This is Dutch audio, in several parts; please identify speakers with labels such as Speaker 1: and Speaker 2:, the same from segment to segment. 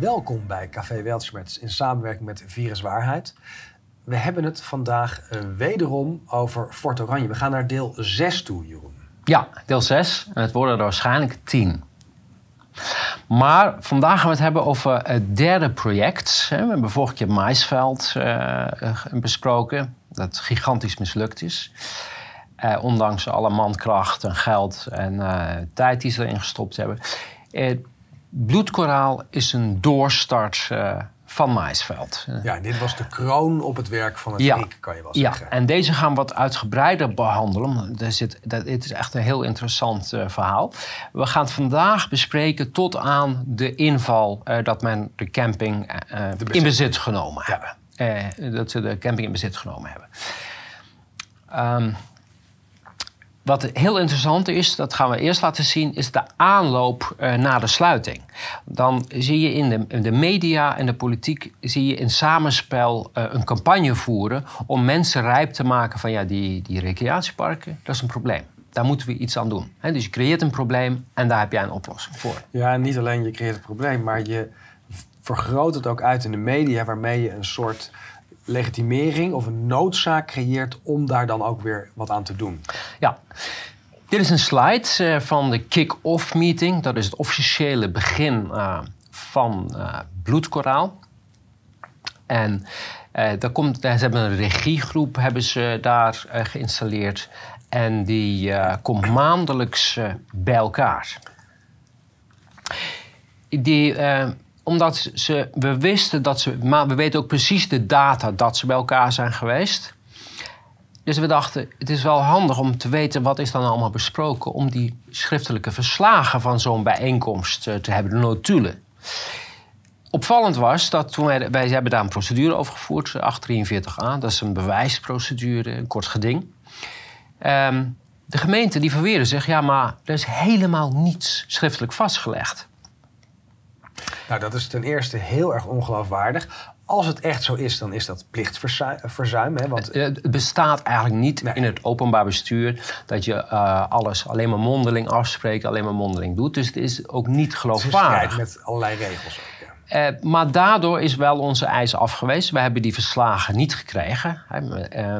Speaker 1: Welkom bij Café Weltschmerz in samenwerking met Viruswaarheid. We hebben het vandaag uh, wederom over Fort Oranje. We gaan naar deel 6 toe, Jeroen.
Speaker 2: Ja, deel 6. En het worden er waarschijnlijk 10. Maar vandaag gaan we het hebben over het derde project. We hebben vorige keer Maisveld uh, besproken, dat gigantisch mislukt is. Uh, ondanks alle mankracht en geld en tijd die ze erin gestopt hebben. Bloedkoraal is een doorstart van Maisveld.
Speaker 1: Ja, dit was de kroon op het werk van het ja, kan je wel zeggen.
Speaker 2: Ja, en deze gaan we wat uitgebreider behandelen. Er zit, dat, het is echt een heel interessant uh, verhaal. We gaan het vandaag bespreken tot aan de inval uh, dat men de camping in bezit genomen ja. hebben. dat ze de camping in bezit genomen hebben. Um, wat heel interessant is, dat gaan we eerst laten zien, is de aanloop uh, naar de sluiting. Dan zie je in de, de, media en de politiek zie je in samenspel uh, een campagne voeren om mensen rijp te maken van ja, die, die recreatieparken, dat is een probleem. Daar moeten we iets aan doen. Dus je creëert een probleem en daar heb jij een oplossing voor.
Speaker 1: Ja, en niet alleen je creëert een probleem, maar je vergroot het ook uit in de media, waarmee je een soort legitimering of een noodzaak creëert om daar dan ook weer wat aan te doen.
Speaker 2: Ja. Dit is een slide uh, van de kick-off meeting. Dat is het officiële begin uh, van uh, bloedkoraal. En daar komt, ze hebben een regiegroep hebben ze daar geïnstalleerd. En die komt maandelijks bij elkaar. Die omdat ze, we wisten dat ze, maar we weten ook precies de data dat ze bij elkaar zijn geweest. Dus we dachten, het is wel handig om te weten wat is dan allemaal besproken... om die schriftelijke verslagen van zo'n bijeenkomst eh, te hebben, de notulen. Opvallend was dat toen wij, wij hebben daar een procedure over gevoerd, 843a. Dat is een bewijsprocedure, een kort geding. Um, de gemeente die verweerde zich, ja, maar er is helemaal niets schriftelijk vastgelegd.
Speaker 1: Nou, dat is ten eerste heel erg ongeloofwaardig. Als het echt zo is, dan is dat plichtverzuim. Hè? Want...
Speaker 2: Het bestaat eigenlijk niet in het openbaar bestuur dat je uh, alles alleen maar mondeling afspreekt, alleen maar mondeling doet. Dus het is ook niet geloofwaardig.
Speaker 1: Het is met allerlei regels.
Speaker 2: Uh, maar daardoor is wel onze eis afgewezen. We hebben die verslagen niet gekregen. Hè.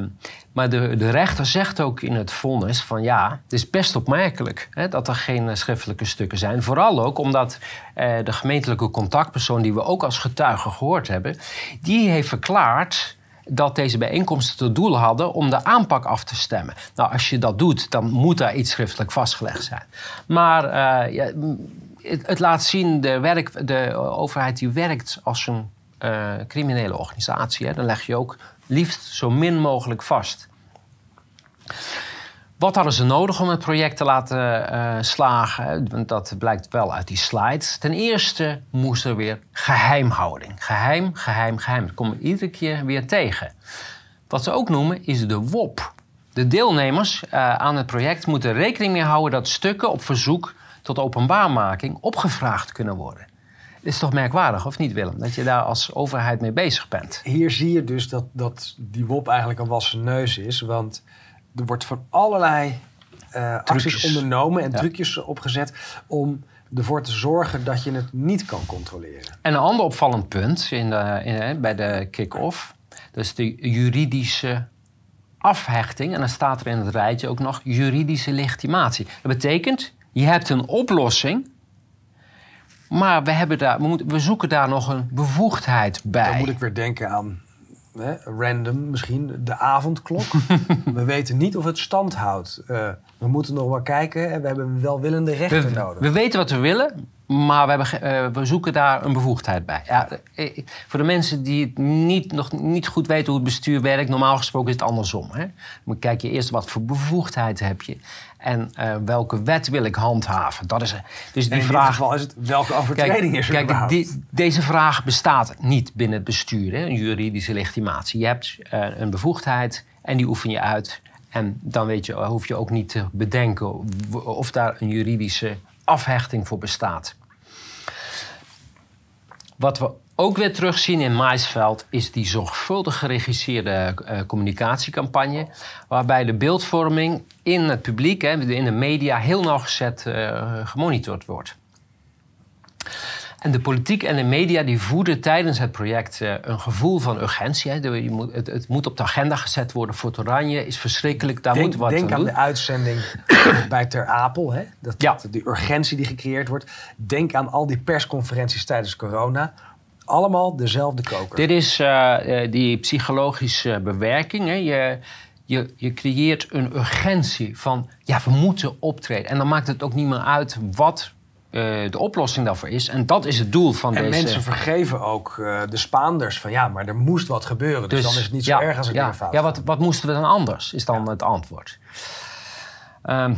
Speaker 2: Uh, maar de, de rechter zegt ook in het vonnis van ja, het is best opmerkelijk hè, dat er geen eh, schriftelijke stukken zijn. Vooral ook omdat uh, de gemeentelijke contactpersoon die we ook als getuige gehoord hebben, die heeft verklaard dat deze bijeenkomsten tot doel hadden om de aanpak af te stemmen. Nou, als je dat doet, dan moet daar iets schriftelijk vastgelegd zijn. Maar uh, ja, het, het, laat zien, de, werk, de overheid die werkt als een uh, criminele organisatie. Hè, dan leg je ook liefst zo min mogelijk vast. Wat hadden ze nodig om het project te laten uh, slagen? Want dat blijkt wel uit die slides. Ten eerste moest er weer geheimhouding. Geheim, geheim, geheim. Dat komen we iedere keer weer tegen. Wat ze ook noemen is de WOP. De deelnemers uh, aan het project moeten rekening mee houden dat stukken op verzoek tot openbaarmaking opgevraagd kunnen worden. Het is toch merkwaardig, of niet Willem? Dat je daar als overheid mee bezig bent.
Speaker 1: Hier zie je dus dat, dat die WOP eigenlijk een wassen neus is. Want er wordt van allerlei uh, acties ondernomen en trucjes opgezet om ervoor te zorgen dat je het niet kan controleren.
Speaker 2: En een ander opvallend punt in de, in, bij de kick-off, dat is de juridische afhechting. En dan staat er in het rijtje ook nog juridische legitimatie. Dat betekent, je hebt een oplossing maar we, hebben daar, we, moeten, we zoeken daar nog een bevoegdheid bij.
Speaker 1: Dan moet ik weer denken aan hè, random misschien, de avondklok. we weten niet of het stand houdt. Uh, we moeten nog wel kijken en we hebben welwillende rechter nodig.
Speaker 2: We weten wat we willen, maar we, hebben, uh, we zoeken daar een bevoegdheid bij. Ja, eh, voor de mensen die het niet, nog niet goed weten hoe het bestuur werkt, normaal gesproken is het andersom. Hè? Dan kijk je eerst wat voor bevoegdheid heb je. En uh, welke wet wil ik handhaven? Dat is,
Speaker 1: dus die in vraag, dit geval is het welke overtreding is er Kijk,
Speaker 2: die, deze vraag bestaat niet binnen het bestuur, hè, een juridische legitimatie. Je hebt uh, een bevoegdheid en die oefen je uit. En dan weet je, hoef je ook niet te bedenken of daar een juridische afhechting voor bestaat. Wat we ook weer terugzien in Maisveld is die zorgvuldig geregisseerde uh, communicatiecampagne. Waarbij de beeldvorming in het publiek, hè, in de media, heel nauwgezet uh, gemonitord wordt. En de politiek en de media die voeden tijdens het project uh, een gevoel van urgentie. Hè. Je moet, het, het, moet op de agenda gezet worden. Fort Oranje is verschrikkelijk, daar
Speaker 1: denk,
Speaker 2: moeten we
Speaker 1: wat
Speaker 2: Denk
Speaker 1: aan
Speaker 2: doen.
Speaker 1: de uitzending bij Ter Apel. Hè? Dat,
Speaker 2: Ja.
Speaker 1: dat, die urgentie die gecreëerd wordt. Denk aan al die persconferenties tijdens corona. Allemaal dezelfde koker.
Speaker 2: Dit is eh, eh, die psychologische bewerking. Hè. Je, je, je creëert een urgentie van, ja, we moeten optreden. En dan maakt het ook niet meer uit wat eh, de oplossing daarvoor is. En dat is het doel van
Speaker 1: En
Speaker 2: deze...
Speaker 1: mensen vergeven ook de Spaanders van ja, maar er moest wat gebeuren. Dus, dan is het niet zo erg als er
Speaker 2: ja,
Speaker 1: fout
Speaker 2: Ja, wat, wat moesten we dan anders, is dan het antwoord. Ehm,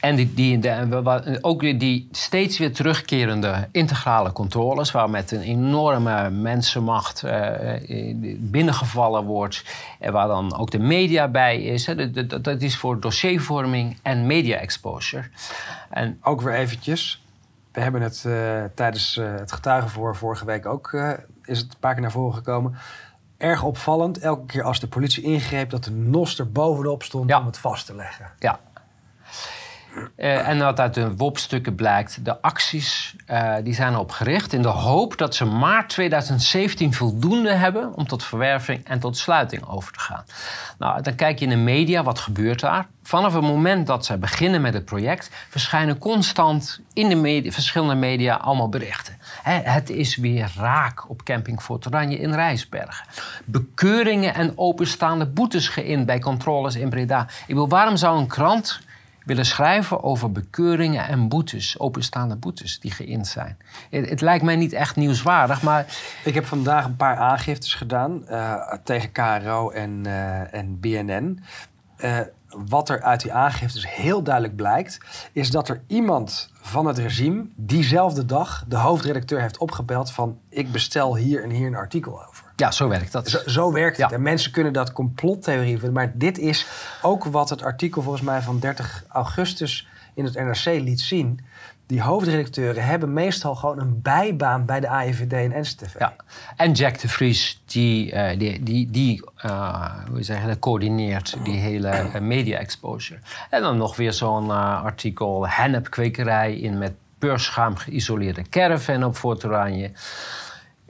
Speaker 2: en die, die, de- ook weer die steeds weer terugkerende integrale controles... waar met een enorme mensenmacht eh, eh, binnengevallen wordt... en waar dan ook de media bij is. Hè. Dat- Dat, dat is voor dossiervorming en media-exposure. En
Speaker 1: Ook weer eventjes. We hebben het eh, tijdens het getuigenvoor vorige week ook... is het een paar keer naar voren gekomen. Erg opvallend, elke keer als de politie ingreep... dat de NOS er bovenop stond
Speaker 2: Ja.
Speaker 1: om het vast te leggen.
Speaker 2: Ja. Eh, en wat uit de WOP-stukken blijkt, de acties eh, die zijn erop gericht in de hoop dat ze maart 2017 voldoende hebben om tot verwerving en tot sluiting over te gaan. Nou, dan kijk je in de media, wat gebeurt daar? Vanaf het moment dat zij beginnen met het project, verschijnen constant in de verschillende media allemaal berichten. Hè, het is weer raak op camping Fort Oranje in Rijsbergen. Bekeuringen en openstaande boetes geïnd bij controles in Breda. Ik bedoel, waarom zou een krant willen schrijven over bekeuringen en boetes, openstaande boetes die geïnd zijn. Het, het lijkt mij niet echt nieuwswaardig, maar
Speaker 1: Ik heb vandaag een paar aangiftes gedaan eh, tegen KRO en, eh, en BNN. Eh, wat er uit die aangiftes heel duidelijk blijkt, is dat er iemand van het regime diezelfde dag de hoofdredacteur heeft opgebeld van ik bestel hier en hier een artikel over.
Speaker 2: Ja, zo werkt dat.
Speaker 1: Zo, zo werkt het. En mensen kunnen dat complottheorie vinden. Maar dit is ook wat het artikel volgens mij van 30 augustus in het NRC liet zien. Die hoofdredacteuren hebben meestal gewoon een bijbaan bij de AIVD en NCTV.
Speaker 2: Ja. En Jack de Vries, die, eh, die, die, die eh, hoe zeg je dat, coördineert die hele eh, media-exposure. En dan nog weer zo'n artikel, hennepkwekerij in met beurschuim geïsoleerde caravan op Fort Oranje.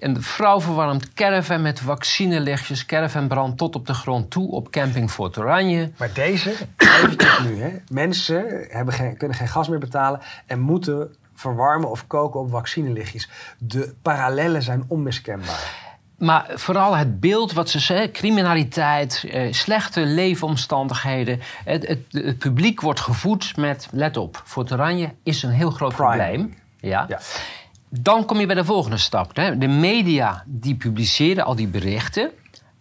Speaker 2: En de vrouw verwarmt caravan met vaccinelichtjes, caravan brandt tot op de grond toe op camping Fort Oranje.
Speaker 1: Maar deze, eventjes nu, hè. mensen hebben geen, kunnen geen gas meer betalen en moeten verwarmen of koken op vaccinelichtjes. De parallellen zijn onmiskenbaar.
Speaker 2: Maar vooral het beeld wat ze zeggen, criminaliteit, eh, slechte leefomstandigheden. Het, het, het publiek wordt gevoed met, let op, Fort Oranje is een heel groot probleem. Ja.
Speaker 1: Ja.
Speaker 2: Dan kom je bij de volgende stap. Hè. De media die publiceren al die berichten.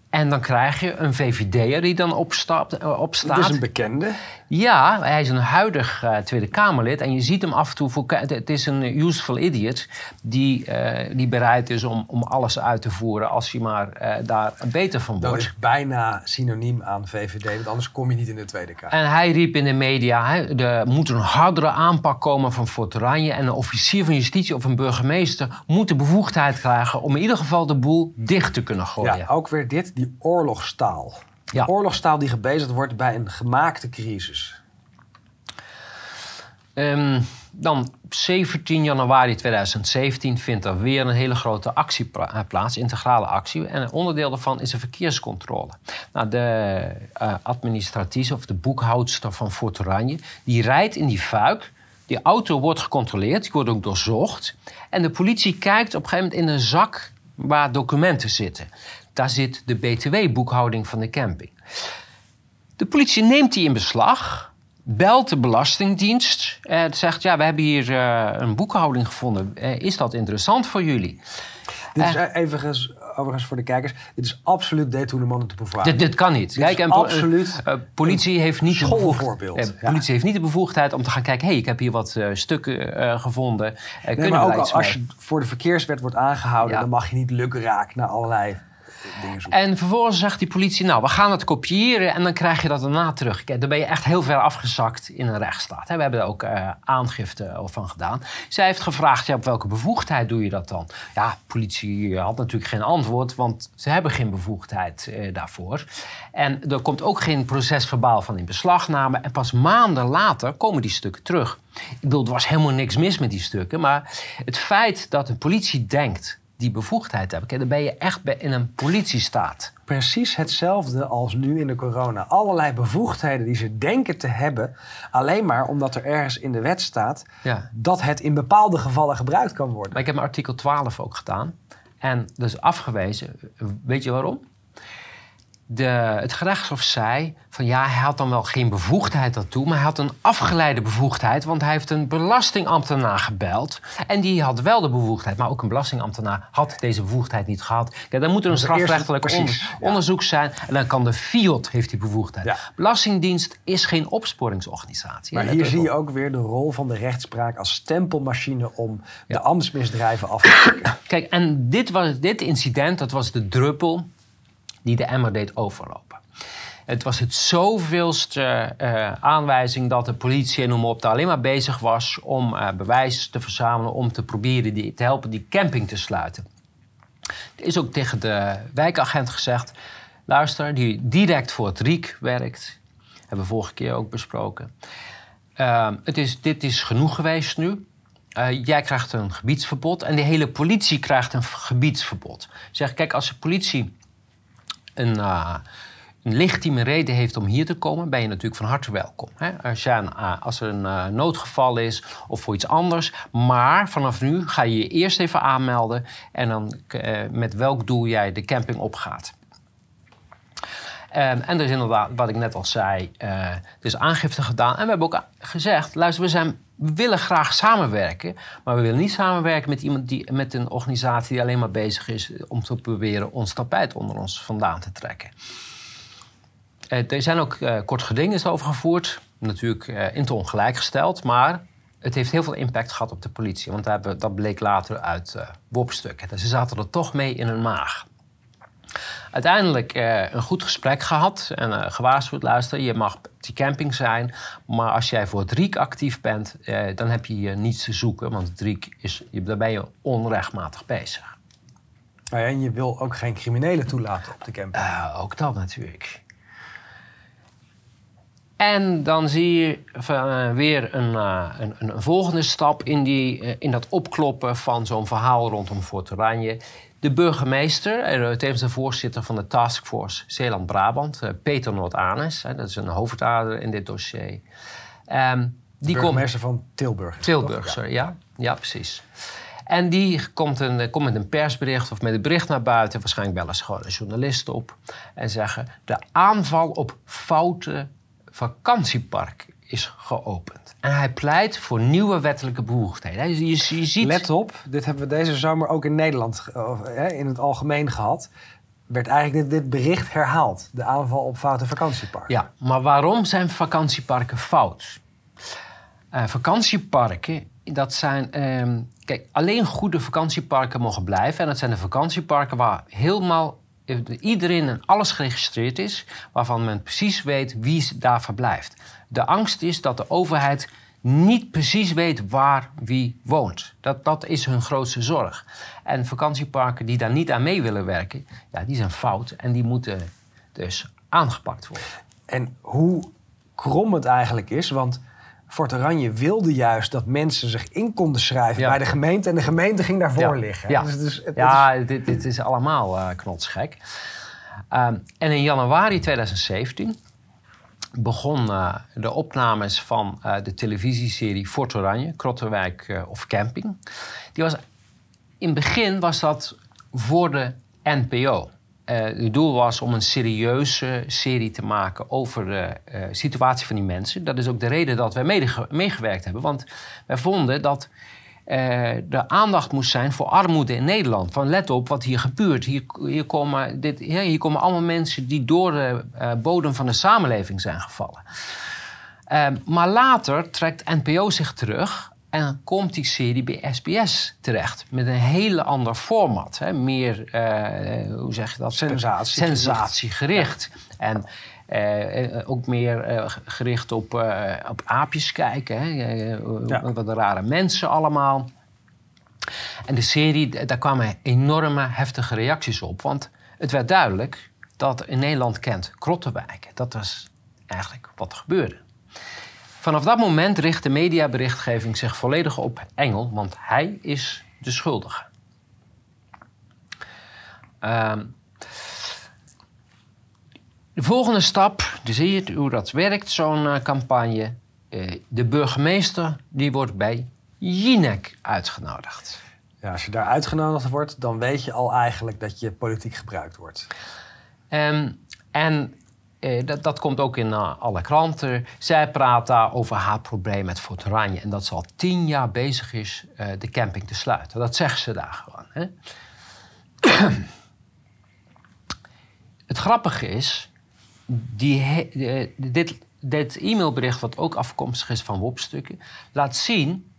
Speaker 2: En dan krijg je een VVD'er die dan opstapt, eh, opstaat.
Speaker 1: Het is een bekende.
Speaker 2: Ja, hij is een huidig eh, Tweede Kamerlid. En je ziet hem af en toe... Voor, het is een useful idiot die, eh, die bereid is om, om alles uit te voeren... als hij maar eh, daar beter van
Speaker 1: Dat
Speaker 2: wordt.
Speaker 1: is bijna synoniem aan VVD, want anders kom je niet in de Tweede Kamer.
Speaker 2: En hij riep in de media... hè, er moet een hardere aanpak komen van Fort Oranje... en een officier van justitie of een burgemeester... moet de bevoegdheid krijgen om in ieder geval de boel dicht te kunnen gooien.
Speaker 1: Ja, ook weer dit, die oorlogstaal.
Speaker 2: Ja.
Speaker 1: Oorlogstaal die gebezigd wordt bij een gemaakte crisis.
Speaker 2: Ehm, dan 17 januari 2017 vindt er weer een hele grote actie eh, plaats, integrale actie. En een onderdeel daarvan is een verkeerscontrole. Nou, de administratrice of de boekhoudster van Fort Oranje, die rijdt in die fuik. Die auto wordt gecontroleerd, die wordt ook doorzocht. En de politie kijkt op een gegeven moment in een zak waar documenten zitten. Daar zit de BTW-boekhouding van de camping. De politie neemt die in beslag, belt de Belastingdienst en zegt: Ja, we hebben hier eh, een boekhouding gevonden. Eh, is dat interessant voor jullie?
Speaker 1: Dit is eventjes, overigens voor de kijkers, dit is absoluut détournement de pouvoir.
Speaker 2: Dit, dit kan niet.
Speaker 1: Dit is
Speaker 2: en po-
Speaker 1: absoluut
Speaker 2: eh, politie heeft niet de bevoegdheid. Politie heeft niet de bevoegdheid om te gaan kijken: hé, hey, ik heb hier wat eh, stukken eh, gevonden. Eh,
Speaker 1: Nee,
Speaker 2: kunnen
Speaker 1: maar ook al als je voor de verkeerswet wordt aangehouden,
Speaker 2: Ja.
Speaker 1: dan mag je niet lukraak naar allerlei
Speaker 2: En vervolgens zegt die politie, nou, we gaan het kopiëren en dan krijg je dat daarna terug. Kijk, dan ben je echt heel ver afgezakt in een rechtsstaat. We hebben er ook uh, aangifte van gedaan. Zij heeft gevraagd, ja, op welke bevoegdheid doe je dat dan? Ja, politie had natuurlijk geen antwoord, want ze hebben geen bevoegdheid uh, daarvoor. En er komt ook geen procesverbaal van in beslagname. En pas maanden later komen die stukken terug. Ik bedoel, er was helemaal niks mis met die stukken. Maar het feit dat een politie denkt die bevoegdheid hebben, dan ben je echt in een politiestaat.
Speaker 1: Precies hetzelfde als nu in de corona. Allerlei bevoegdheden die ze denken te hebben, alleen maar omdat er ergens in de wet staat ja. dat het in bepaalde gevallen gebruikt kan worden.
Speaker 2: Maar ik heb mijn artikel 12 ook gedaan. En dus afgewezen. Weet je waarom? De, het gerechtshof zei van ja, hij had dan wel geen bevoegdheid daartoe, maar hij had een afgeleide bevoegdheid, want hij heeft een belastingambtenaar gebeld en die had wel de bevoegdheid, maar ook een belastingambtenaar had deze bevoegdheid niet gehad. Kijk, dan moet er een strafrechtelijk onderzoek zijn en dan kan de FIOD heeft die bevoegdheid. Belastingdienst is geen opsporingsorganisatie.
Speaker 1: Maar hier zie je ook weer de rol van de rechtspraak als stempelmachine om de ambtsmisdrijven af te.
Speaker 2: Kijk, en dit, was, dit incident, dat was de druppel die de emmer deed overlopen. Het was het zoveelste uh, aanwijzing dat de politie en noem op daar alleen maar bezig was om uh, bewijs te verzamelen om te proberen die, te helpen die camping te sluiten. Er is ook tegen de wijkagent gezegd: luister, die direct voor het RIek werkt, hebben we vorige keer ook besproken. Uh, het is, dit is genoeg geweest nu. jij krijgt een gebiedsverbod en de hele politie krijgt een gebiedsverbod. Zeg, kijk, als de politie een, uh, legitieme reden heeft om hier te komen, ben je natuurlijk van harte welkom. Hè? Als, je een, uh, als er een noodgeval is of voor iets anders. Maar vanaf nu ga je je eerst even aanmelden en dan met welk doel jij de camping opgaat. Um, en er is inderdaad, wat ik net al zei, er aangifte gedaan. En we hebben ook gezegd, luister, we zijn we willen graag samenwerken, maar we willen niet samenwerken met iemand die met een organisatie die alleen maar bezig is om te proberen ons tapijt onder ons vandaan te trekken. Uh, er zijn ook uh, kort gedingen over gevoerd, natuurlijk uh, in te ongelijk gesteld, maar het heeft heel veel impact gehad op de politie, want dat bleek later uit uh, WOP-stukken. Ze zaten er toch mee in hun maag. Uiteindelijk uh, een goed gesprek gehad en uh, gewaarschuwd, luister, je mag die camping zijn, maar als jij voor het RIEK actief bent, uh, dan heb je hier niets te zoeken, want het RIEK is, daar ben je onrechtmatig bezig.
Speaker 1: Nou en je wil ook geen criminelen toelaten op de camping.
Speaker 2: ook dat natuurlijk. En dan zie je weer een, een, een, volgende stap in, die, in dat opkloppen van zo'n verhaal rondom Fort Oranje de burgemeester, en tevens de voorzitter van de taskforce Zeeland-Brabant, eh, Peter Noord-Anes, dat is een hoofdader in dit dossier.
Speaker 1: Um, die burgemeester van Tilburg.
Speaker 2: Tilburg, sorry, ja. ja, precies. En die komt, een, komt met een persbericht of met een bericht naar buiten. Waarschijnlijk bellen ze gewoon een journalist op. En zeggen: De aanval op foute vakantiepark is geopend. En hij pleit voor nieuwe wettelijke bevoegdheden. Je, je, ziet...
Speaker 1: Let op, dit hebben we deze zomer ook in Nederland in het algemeen gehad. Werd eigenlijk dit, dit bericht herhaald. De aanval op foute vakantieparken.
Speaker 2: Ja, maar waarom zijn vakantieparken fout? Uh, vakantieparken, dat zijn... Ehm, kijk, alleen goede vakantieparken mogen blijven. En dat zijn de vakantieparken waar helemaal iedereen en alles geregistreerd is, waarvan men precies weet wie daar verblijft. De angst is dat de overheid niet precies weet waar wie woont. Dat, dat is hun grootste zorg. En vakantieparken die daar niet aan mee willen werken, ja, die zijn fout en die moeten dus aangepakt worden.
Speaker 1: En hoe krom het eigenlijk is, want Fort Oranje wilde juist dat mensen zich in konden schrijven bij de gemeente en de gemeente ging daarvoor liggen.
Speaker 2: Ja, dus, dus, ja is... Dit, dit, is allemaal uh, knotsgek. Ehm, en in januari 2017 begon uh, de opnames van uh, de televisieserie Fort Oranje, Krotterwijk uh, of Camping. Die was, in het begin was dat voor de NPO. het doel was om een serieuze serie te maken over de situatie van die mensen. Dat is ook de reden dat wij meegewerkt hebben. Want wij vonden dat uh, de aandacht moest zijn voor armoede in Nederland. Van let op wat hier gebeurt. Hier, hier, komen, dit, hier komen allemaal mensen die door de uh, bodem van de samenleving zijn gevallen. Uh, maar later trekt NPO zich terug En komt die serie bij SBS terecht met een hele ander format. Hè? Meer, uh, hoe zeg je dat?
Speaker 1: Sensatie.
Speaker 2: Sensatiegericht. En uh, ook meer uh, gericht op, op aapjes kijken. Hè? Ja. Wat de rare mensen allemaal. En de serie, daar kwamen enorme heftige reacties op. Want het werd duidelijk dat in Nederland kent Krottenwijk. Dat was eigenlijk wat er gebeurde. Vanaf dat moment richt de mediaberichtgeving zich volledig op Engel, want hij is de schuldige. Uh, de volgende stap, je ziet hoe dat werkt, zo'n uh, campagne. Uh, de burgemeester die wordt bij Jinek uitgenodigd.
Speaker 1: Ja, als je daar uitgenodigd wordt, dan weet je al eigenlijk dat je politiek gebruikt wordt.
Speaker 2: Um, en eh, dat, dat, komt ook in alle kranten. Zij praat daar over haar probleem met Fort Oranje. En dat ze al tien jaar bezig is de camping te sluiten. Dat zegt ze daar gewoon. Hè? Het grappige is, die, dit, dit e-mailbericht, wat ook afkomstig is van WOP-stukken, laat zien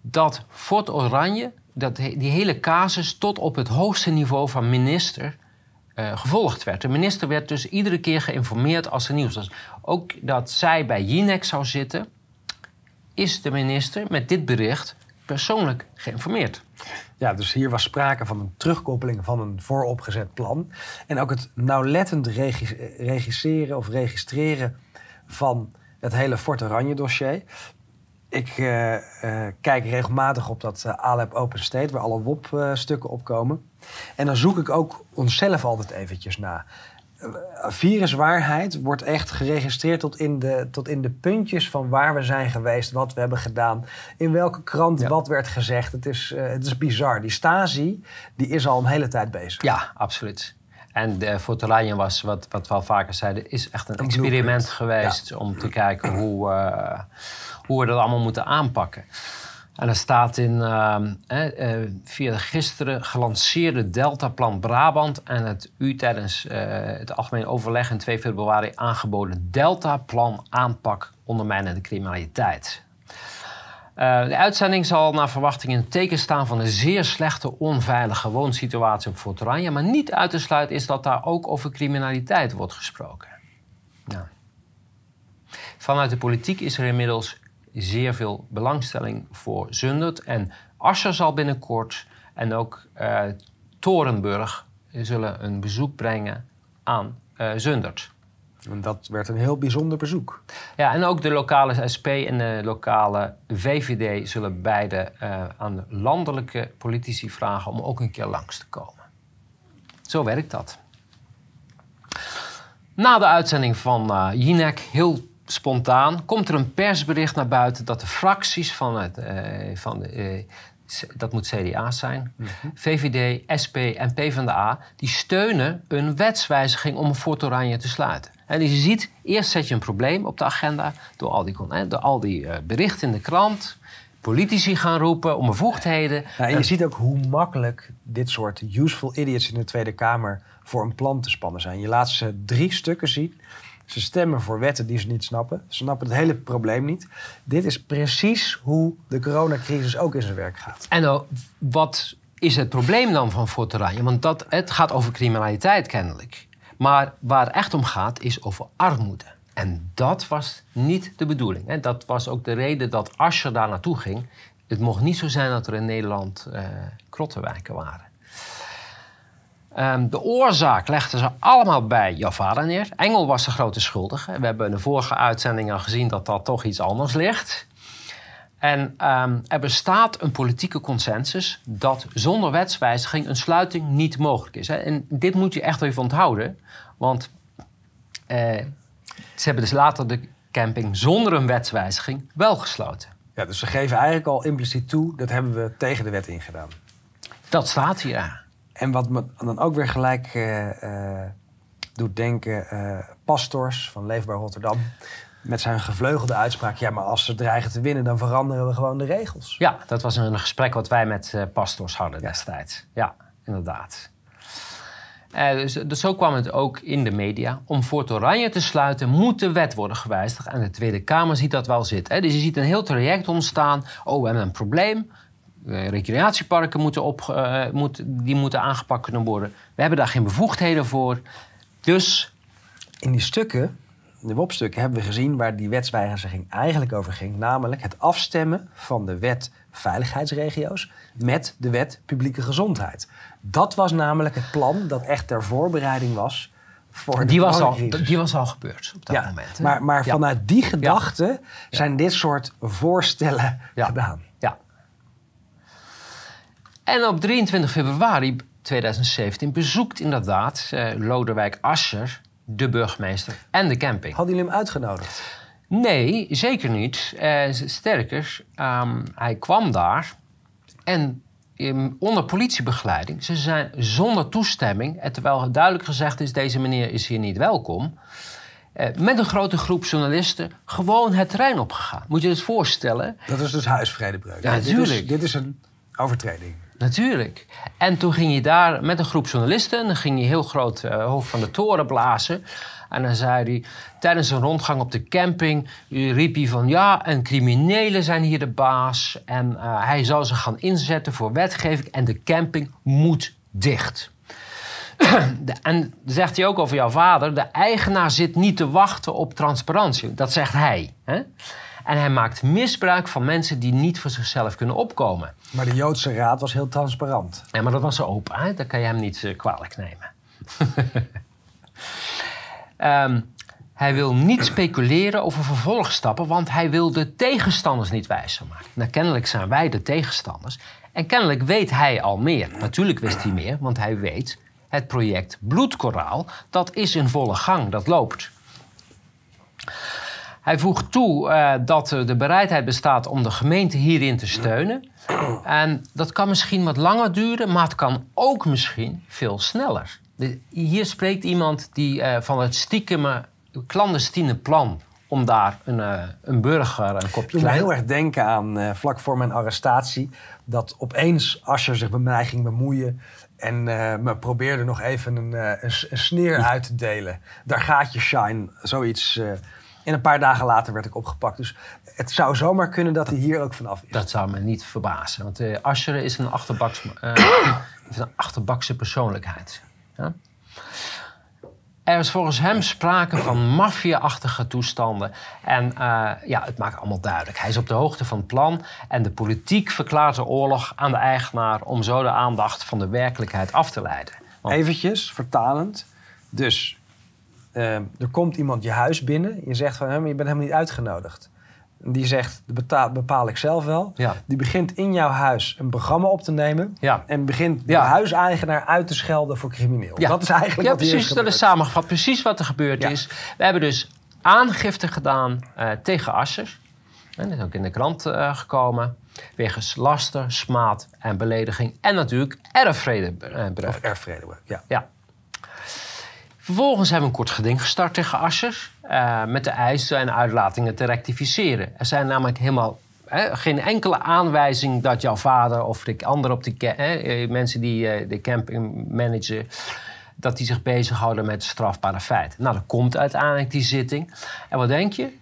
Speaker 2: dat Fort Oranje, dat, die hele casus tot op het hoogste niveau van minister uh, gevolgd werd. De minister werd dus iedere keer geïnformeerd als er nieuws was. Ook dat zij bij Jinek zou zitten, is de minister met dit bericht persoonlijk geïnformeerd.
Speaker 1: Ja, dus hier was sprake van een terugkoppeling van een vooropgezet plan. En ook het nauwlettend regisseren of registreren van het hele Fort Oranje dossier. Ik uh, uh, kijk regelmatig op dat uh, Alep Open State, waar alle WOP-stukken opkomen. En dan zoek ik ook onszelf altijd eventjes na. Viruswaarheid wordt echt geregistreerd tot in, de, tot in de puntjes van waar we zijn geweest, wat we hebben gedaan, in welke krant wat werd gezegd. Het is, het is bizar. Die Stasi die is al een hele tijd bezig.
Speaker 2: Ja, absoluut. En de Fotolijn was, wat, wat we al vaker zeiden, is echt een, experiment geweest om te kijken hoe hoe we dat allemaal moeten aanpakken. En er staat in, uh, uh, via de gisteren gelanceerde Deltaplan Brabant en het u tijdens uh, het algemeen overleg in 2 februari aangeboden Deltaplan aanpak ondermijnende criminaliteit. Uh, de uitzending zal naar verwachting in het teken staan van een zeer slechte, onveilige woonsituatie op Fort Oranje. Maar niet uit te sluiten is dat daar ook over criminaliteit wordt gesproken. Vanuit de politiek is er inmiddels zeer veel belangstelling voor Zundert. En Asscher zal binnenkort en ook uh, Torenburg zullen een bezoek brengen aan uh, Zundert.
Speaker 1: En dat werd een heel bijzonder bezoek.
Speaker 2: Ja, en ook de lokale SP en de lokale VVD zullen beide uh, aan landelijke politici vragen om ook een keer langs te komen. Zo werkt dat. Na de uitzending van uh, Jinek, heel spontaan komt er een persbericht naar buiten dat de fracties van het, uh, van de, uh, dat moet CDA zijn, mm -hmm. VVD, SP en PvdA, die steunen een wetswijziging om een Fort Oranje te sluiten. En je ziet, eerst zet je een probleem op de agenda door al die, door al die uh, berichten in de krant. Politici gaan roepen om bevoegdheden.
Speaker 1: En je ziet ook hoe makkelijk dit soort useful idiots in de Tweede Kamer voor een plan te spannen zijn. Je laat ze drie stukken zien ze stemmen voor wetten die ze niet snappen. Ze snappen het hele probleem niet. Dit is precies hoe de coronacrisis ook in zijn werk gaat.
Speaker 2: En uh, wat is het probleem dan van Forteranje? Want dat, het gaat over criminaliteit kennelijk. Maar waar het echt om gaat, is over armoede. En dat was niet de bedoeling. Hè. Dat was ook de reden dat Asscher daar naartoe ging. Het mocht niet zo zijn dat er in Nederland uh, krottenwijken waren. Um, de oorzaak legden ze allemaal bij jouw vader neer. Engel was de grote schuldige. We hebben in de vorige uitzending al gezien dat dat toch iets anders ligt. En um, er bestaat een politieke consensus dat zonder wetswijziging een sluiting niet mogelijk is. Hè. En dit moet je echt even onthouden, want uh, ze hebben dus later de camping zonder een wetswijziging wel gesloten.
Speaker 1: Ja, dus ze geven eigenlijk al impliciet toe dat hebben we tegen de wet ingedaan.
Speaker 2: Dat staat hier.
Speaker 1: En wat me dan ook weer gelijk uh, doet denken, uh, Pastors van Leefbaar Rotterdam. Met zijn gevleugelde uitspraak, ja, maar als ze dreigen te winnen, dan veranderen we gewoon de regels.
Speaker 2: Ja, dat was een gesprek wat wij met Pastors hadden destijds. Ja, inderdaad. Uh, dus, dus, zo kwam het ook in de media. Om Fort Oranje te sluiten moet de wet worden gewijzigd. En de Tweede Kamer ziet dat wel zitten. Hè. Dus je ziet een heel traject ontstaan. Oh, we hebben een probleem. Uh, recreatieparken moeten, op, uh, moet, die moeten aangepakt kunnen worden. We hebben daar geen bevoegdheden voor. Dus...
Speaker 1: In die stukken, de WOP-stukken, hebben we gezien waar die wetswijziging eigenlijk over ging. Namelijk het afstemmen van de wet veiligheidsregio's met de wet publieke gezondheid. Dat was namelijk het plan dat echt ter voorbereiding was voor
Speaker 2: die was, al, die was al gebeurd op dat moment.
Speaker 1: Maar, maar vanuit die gedachte zijn dit soort voorstellen gedaan.
Speaker 2: En op 23 februari 2017 bezoekt inderdaad uh, Lodewijk Asscher de burgemeester en de camping.
Speaker 1: Hadden jullie hem uitgenodigd?
Speaker 2: Nee, zeker niet. Uh, sterker, um, hij kwam daar en onder politiebegeleiding. Ze zijn zonder toestemming, en terwijl duidelijk gezegd is: deze meneer is hier niet welkom. Uh, met een grote groep journalisten gewoon het terrein opgegaan. Moet je je het voorstellen?
Speaker 1: Dat is dus huisvredebreuk.
Speaker 2: Ja, natuurlijk.
Speaker 1: Dit is, dit is een overtreding.
Speaker 2: Natuurlijk. En toen ging je daar met een groep journalisten... en dan ging je heel groot uh, hoog van de toren blazen. En dan zei hij, tijdens een rondgang op de camping... riep hij van, ja, en criminelen zijn hier de baas... en uh, hij zal ze gaan inzetten voor wetgeving... en de camping moet dicht. en zegt hij ook over jouw vader... de eigenaar zit niet te wachten op transparantie. Dat zegt hij. Hè? En hij maakt misbruik van mensen die niet voor zichzelf kunnen opkomen.
Speaker 1: Maar de Joodse Raad was heel transparant.
Speaker 2: Ja, maar dat was open. Hè? Dat kan je hem niet uh, kwalijk nemen. um, hij wil niet speculeren over vervolgstappen, want hij wil de tegenstanders niet wijzer maken. Nou, kennelijk zijn wij de tegenstanders. En kennelijk weet hij al meer. Natuurlijk wist hij meer, want hij weet het project Bloedkoraal, dat is in volle gang, dat loopt. Hij voegt toe uh, dat de bereidheid bestaat om de gemeente hierin te steunen. En dat kan misschien wat langer duren, maar het kan ook misschien veel sneller. hier spreekt iemand die uh, van het stiekeme, clandestine plan om daar een, uh, een burger een kopje
Speaker 1: Ik heel erg denken aan vlak voor mijn arrestatie... dat opeens Asscher zich bij mij ging bemoeien... En me probeerde nog even een, een, een sneer uit te delen. Daar gaat je shine, zoiets en een paar dagen later werd ik opgepakt. Dus het zou zomaar kunnen dat hij hier ook vanaf is.
Speaker 2: Dat zou me niet verbazen. Want uh, is een, achterbaks, uh, een achterbakse persoonlijkheid. Ja? Er is volgens hem sprake van maffia-achtige toestanden. En uh, ja, het maakt allemaal duidelijk. Hij is op de hoogte van het plan. En de politiek verklaart de oorlog aan de eigenaar... om zo de aandacht van de werkelijkheid af te leiden.
Speaker 1: Want... Eventjes, vertalend. Dus uh, er komt iemand je huis binnen. Je zegt van hem, je bent helemaal niet uitgenodigd. Die zegt, dat bepaal ik zelf wel.
Speaker 2: Ja.
Speaker 1: Die begint in jouw huis een programma op te nemen.
Speaker 2: Ja.
Speaker 1: En begint de huiseigenaar uit te schelden voor crimineel.
Speaker 2: Ja.
Speaker 1: Dat is eigenlijk
Speaker 2: ja,
Speaker 1: wat
Speaker 2: precies, dat is samengevat. Precies wat er gebeurd is. We hebben dus aangifte gedaan uh, tegen Assers. En dat is ook in de krant uh, gekomen. Wegens laster, smaad en belediging. En natuurlijk erfvredebreuk.
Speaker 1: Of erfvredebreuk, ja.
Speaker 2: ja. Vervolgens hebben we een kort geding gestart tegen Asscher. Uh, met de eisen en uitlatingen te rectificeren. Er zijn namelijk helemaal geen enkele aanwijzing dat jouw vader of de andere op de eh, mensen die uh, de camping managen, dat die zich bezighouden met strafbare feiten. Nou, dan komt uiteindelijk die zitting. En wat denk je?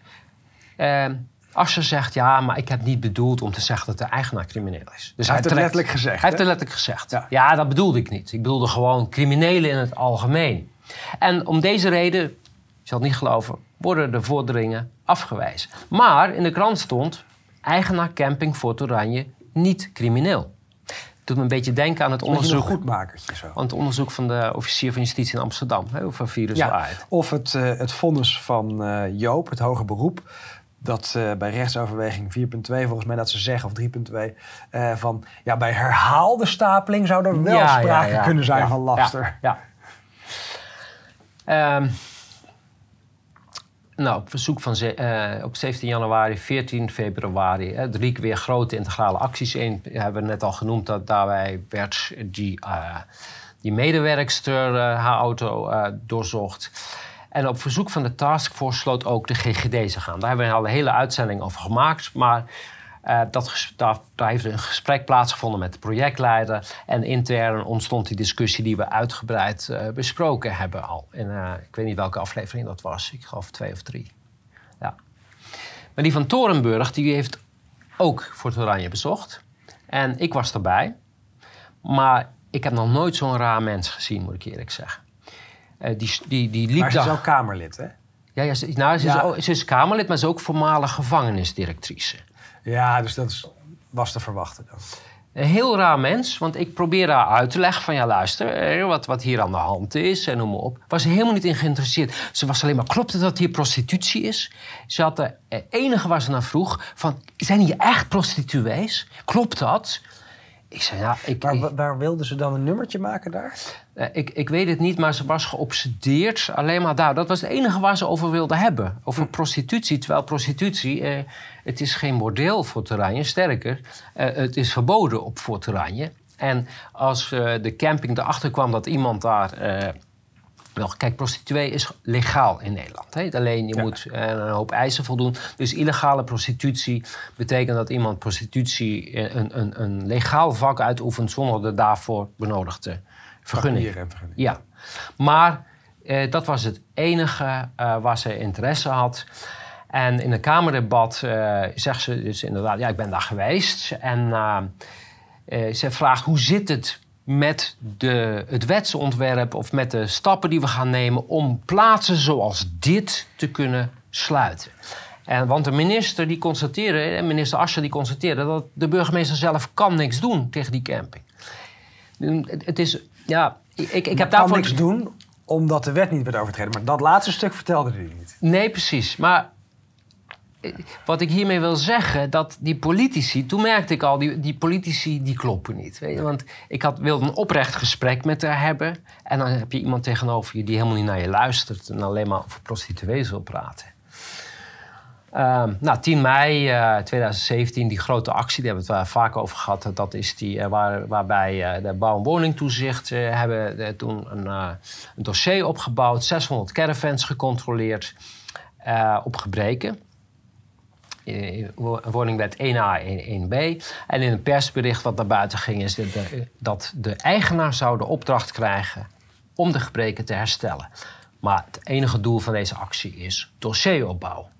Speaker 2: Uh, Asscher zegt ja, maar ik heb niet bedoeld om te zeggen dat de eigenaar crimineel is.
Speaker 1: Dus hij, heeft het letterlijk gezegd.
Speaker 2: Hij heeft het letterlijk gezegd. Ja. ja, dat bedoelde ik niet. Ik bedoelde gewoon criminelen in het algemeen. En om deze reden, je zal het niet geloven, worden de vorderingen afgewezen. Maar in de krant stond eigenaar camping Fort Oranje niet crimineel. Het doet me een beetje denken aan het onderzoek.
Speaker 1: Goedmakertje zo.
Speaker 2: Aan het onderzoek van de officier van justitie in Amsterdam hè, over viruswaarheid.
Speaker 1: Ja, of het, uh, het vonnis van uh, Joop, het hoger beroep. Dat uh, bij rechtsoverweging 4.2, volgens mij dat ze zeggen, of 3.2, van ja, bij herhaalde stapeling zou er wel ja, sprake ja, kunnen zijn van laster.
Speaker 2: ja. Um, nou, op verzoek van uh, op 17 januari, 14 februari, drie keer weer grote integrale acties. Eén hebben we net al genoemd, dat daarbij werd die, uh, die medewerkster uh, haar auto doorzocht. En op verzoek van de taskforce sloot ook de GGD zich aan. Daar hebben we al een hele uitzending over gemaakt. Maar Uh, dat, daar, daar, heeft een gesprek plaatsgevonden met de projectleider. En intern ontstond die discussie die we uitgebreid uh, besproken hebben al. In, uh, ik weet niet welke aflevering dat was. Ik geloof twee of drie. Ja. Maar die van Torenburg die heeft ook Fort Oranje bezocht. En ik was erbij. Maar ik heb nog nooit zo'n raar mens gezien, moet ik eerlijk zeggen. die, die, die liep
Speaker 1: maar ze is ook Kamerlid, hè?
Speaker 2: Ja, ja, ze, nou, ze, ja. Is, ze is Kamerlid, maar ze is ook voormalig gevangenisdirectrice.
Speaker 1: Ja, dus dat was te verwachten dan.
Speaker 2: Een heel raar mens, want ik probeer haar uit te leggen van... ja, luister, wat, wat hier aan de hand is en noem maar op. Was helemaal niet in geïnteresseerd. Ze was alleen maar, klopt het dat hier prostitutie is? Ze had de enige waar ze naar vroeg van... zijn hier echt prostituees? Klopt dat?
Speaker 1: Ik zei, ja, ik, waar, waar wilden ze dan een nummertje maken daar?
Speaker 2: Uh, ik, ik weet het niet, maar ze was geobsedeerd alleen maar daar. Dat was het enige waar ze over wilde hebben. Over hm. prostitutie. Terwijl prostitutie, uh, het is geen bordeel voor Oranje. Sterker, uh, het is verboden op Fort Oranje. En als de camping erachter kwam dat iemand daar nog, kijk, prostituee is legaal in Nederland. Hè? Alleen je moet uh, een hoop eisen voldoen. Dus illegale prostitutie betekent dat iemand prostitutie eh, een, een, een legaal vak uitoefent zonder de daarvoor benodigde vergunning. vergunning. Ja, maar eh, dat was het enige uh, waar ze interesse had. En in een kamerdebat uh, zegt ze dus inderdaad, ja, ik ben daar geweest. En ze vraagt, hoe zit het met de, het wetsontwerp of met de stappen die we gaan nemen om plaatsen zoals dit te kunnen sluiten. En, want de minister die constateerde, minister Ascher die constateerde dat de burgemeester zelf kan niks doen tegen die camping. Het is, ja, ik, ik heb daarvoor...
Speaker 1: niks doen omdat de wet niet werd overtreden. Maar dat laatste stuk vertelde hij niet.
Speaker 2: Nee, precies. Maar wat ik hiermee wil zeggen, dat die politici, toen merkte ik al, die, die politici die kloppen niet. Weet je? Want ik had, wilde een oprecht gesprek met haar hebben. En dan heb je iemand tegenover je die helemaal niet naar je luistert en alleen maar over prostituees wil praten. Uh, nou, 10 mei uh, eh, 2017, die grote actie, daar hebben we het vaak over gehad. Dat is die uh, waar, waarbij de bouw- en woningtoezicht hebben toen een, een, dossier opgebouwd, 600 caravans gecontroleerd op gebreken. Eh, woningwet 1a en 1b. En in een persbericht wat naar buiten ging is dat de eigenaar zou de opdracht krijgen om de gebreken te herstellen. Maar het enige doel van deze actie is dossieropbouw.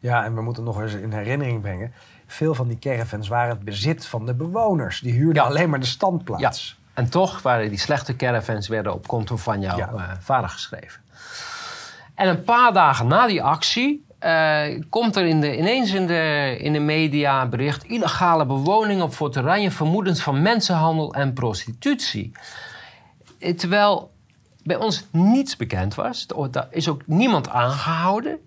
Speaker 1: Ja, en we moeten nog eens in herinnering brengen. Veel van die caravans waren het bezit van de bewoners. Die huurden alleen maar de standplaats.
Speaker 2: Ja. En toch waren die slechte caravans werden op konto van jouw eh, vader geschreven. En een paar dagen na die actie uh, komt er in de, ineens in de, in de media een bericht... illegale bewoning op Fort Oranje... vermoedens van mensenhandel en prostitutie. Eh, terwijl bij ons niets bekend was. Er is ook niemand aangehouden.